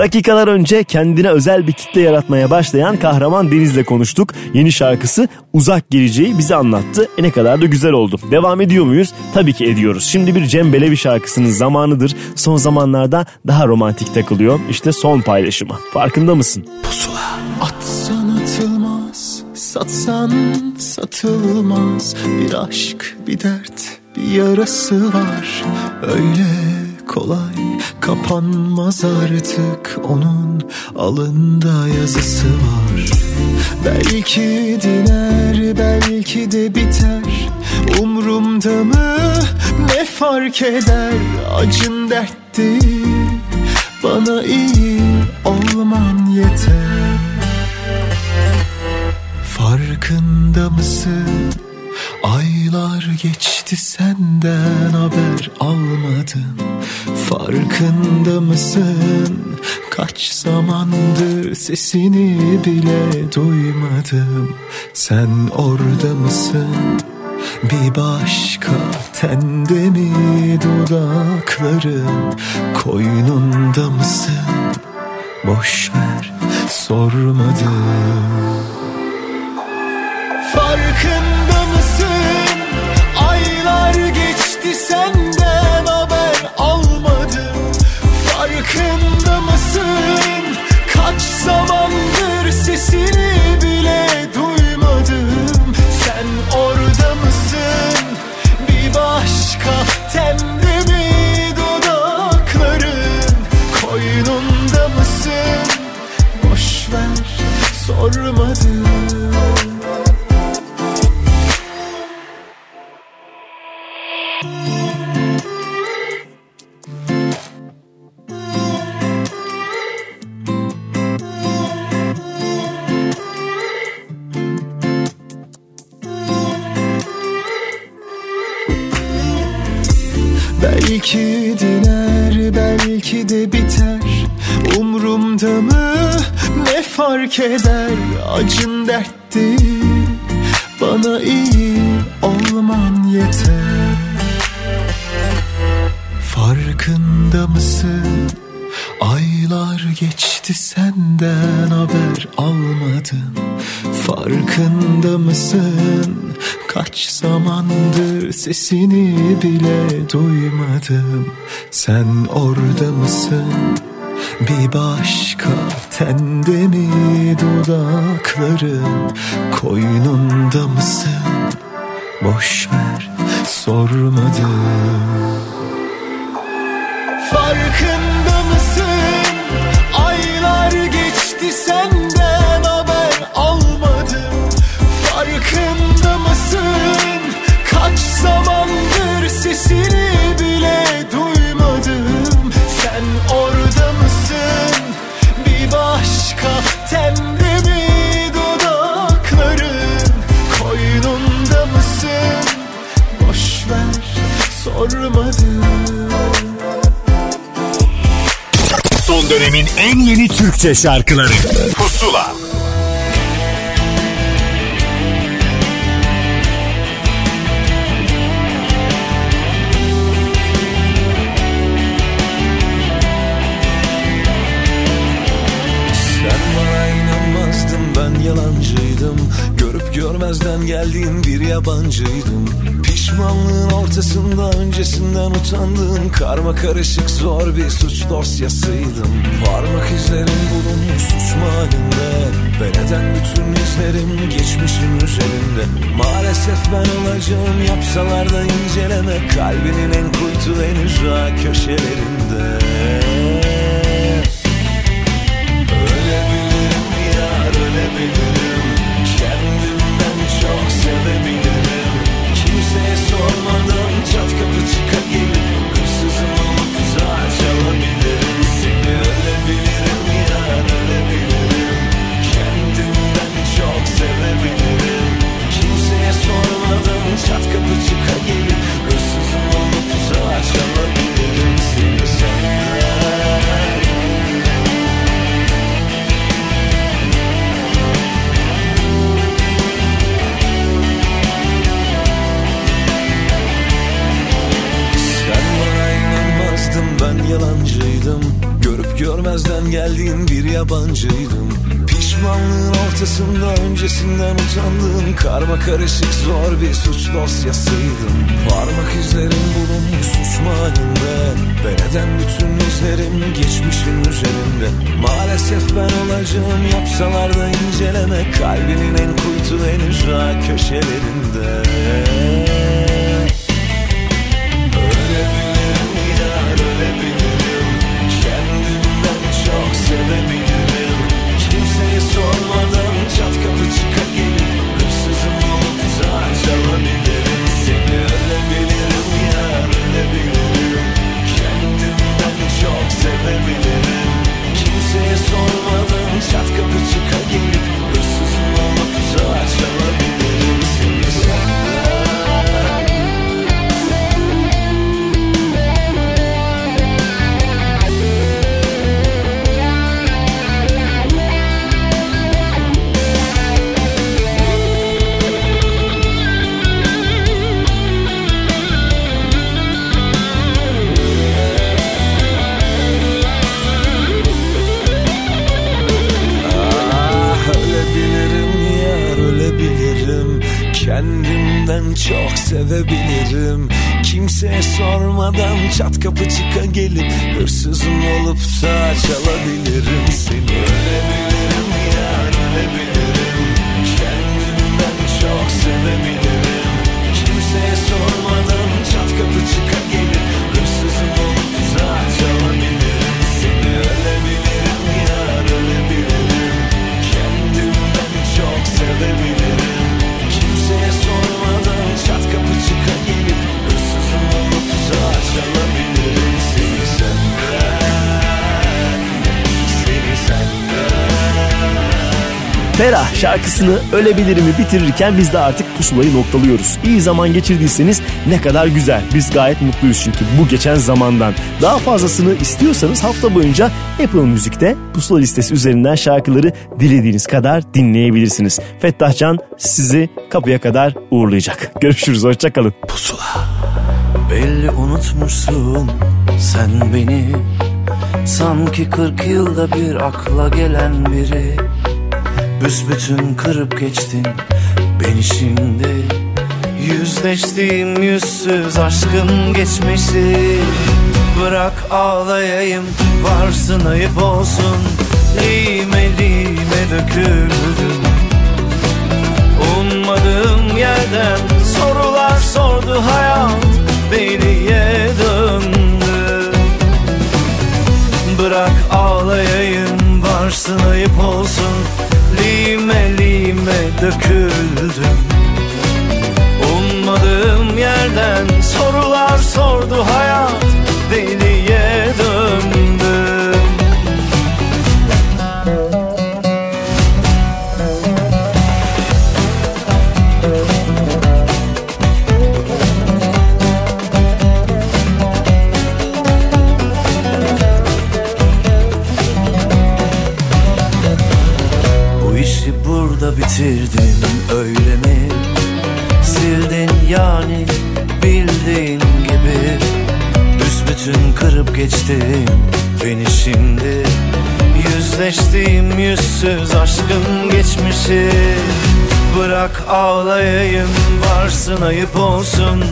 Dakikalar önce kendine özel bir kitle yaratmaya başlayan kahraman Deniz'le konuştuk. Yeni şarkısı Uzak Geleceği bize anlattı. E ne kadar da güzel oldu. Devam ediyor muyuz? Tabii ki ediyoruz. Şimdi bir Cem Belevi şarkısının zamanıdır. Son zamanlarda daha romantik takılıyor. İşte son paylaşımı. Farkında mısın? Atsan atılmaz, satsan satılmaz Bir aşk, bir dert, bir yarası var Öyle kolay. Kapanmaz artık Onun alında yazısı var. Belki diner, belki de biter. Umrumda mı? Ne fark eder? Acın dert değil, bana iyi olman yeter. Farkında mısın? Aylar geçti senden haber almadım Farkında mısın? Kaç zamandır sesini bile duymadım Sen orada mısın? Bir başka tende mi dudakların Koynunda mısın? Boş ver sormadım Farkında geçti senden haber almadım Farkında mısın? Kaç zamandır sesini bile duymadım Sen orada mısın? Bir başka temde mi dudakların? Koynunda mısın? Boş ver Belki diner belki de biter. Umrumda mı? Ne fark eder? Acın dert değil bana iyi olman yeter. Farkında mısın Aylar geçti senden haber almadım. Farkında mısın? Kaç zamandır sesini bile duymadım. Sen orada mısın? Bir başka tende mi dudakların? Koynunda mısın? Boş ver sormadım. Farkında geçti senden en yeni Türkçe şarkıları. Pusula. Sen bana inanmazdın ben yalancıydım. Görüp görmezden geldiğin bir yabancıydım öncesinden utandığın Karma karışık zor bir suç dosyasıydım. Parmak izlerin bulunmuş suç mahallinde. Ve neden bütün izlerim geçmişim üzerinde? Maalesef ben olacağım yapsalar da inceleme. Kalbinin en kuytu en ücra köşelerinde karışık zor bir suç dosyasıydım. Parmak izlerin bulunmuş susma halinde Ben eden bütün izlerim geçmişin üzerinde? Maalesef ben olacağım yapsalar da inceleme. Kalbinin en kuytu en ücra köşelerinde gele Ferah şarkısını ölebilirimi bitirirken biz de artık pusulayı noktalıyoruz. İyi zaman geçirdiyseniz ne kadar güzel. Biz gayet mutluyuz çünkü bu geçen zamandan. Daha fazlasını istiyorsanız hafta boyunca Apple Müzik'te pusula listesi üzerinden şarkıları dilediğiniz kadar dinleyebilirsiniz. Fettah Can sizi kapıya kadar uğurlayacak. Görüşürüz hoşçakalın. Pusula. Belli unutmuşsun sen beni Sanki 40 yılda bir akla gelen biri Büsbütün kırıp geçtin beni şimdi. Yüzleştiğim yüzsüz aşkın geçmişi. Bırak ağlayayım varsın ayıp olsun. Lime lime döküldüm. Ummadığım yerden sorular sordu hayat Deliye döndü. Bırak ağlayayım varsın ayıp olsun Lime lime döküldüm. Ummadığım yerden sorular sordu hayat Geçtin beni şimdi. Yüzleştiğim yüzsüz aşkın geçmişi. Bırak ağlayayım varsın ayıp olsun.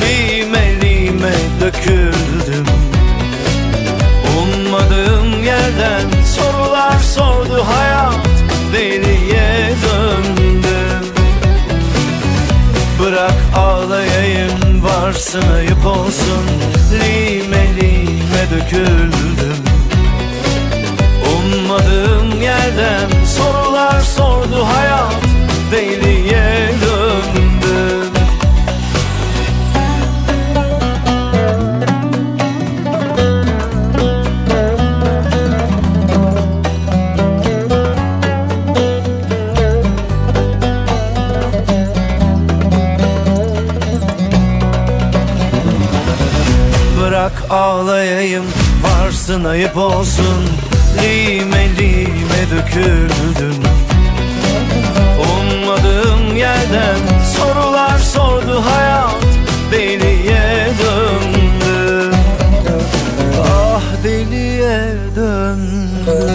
Lime lime döküldüm. Ummadığım yerden sorular sordu hayat. Deliye döndüm Bırak ağlayayım varsın ayıp olsun Lime lime döküldüm. Ummadığım yerden sorular sordu hayat Deliye döndüm ağlayayım Varsın ayıp olsun. Lime lime döküldün. Ummadığım yerden sorular sordu hayat Deliye döndü. Ah deliye döndü.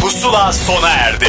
Pusula sona erdi.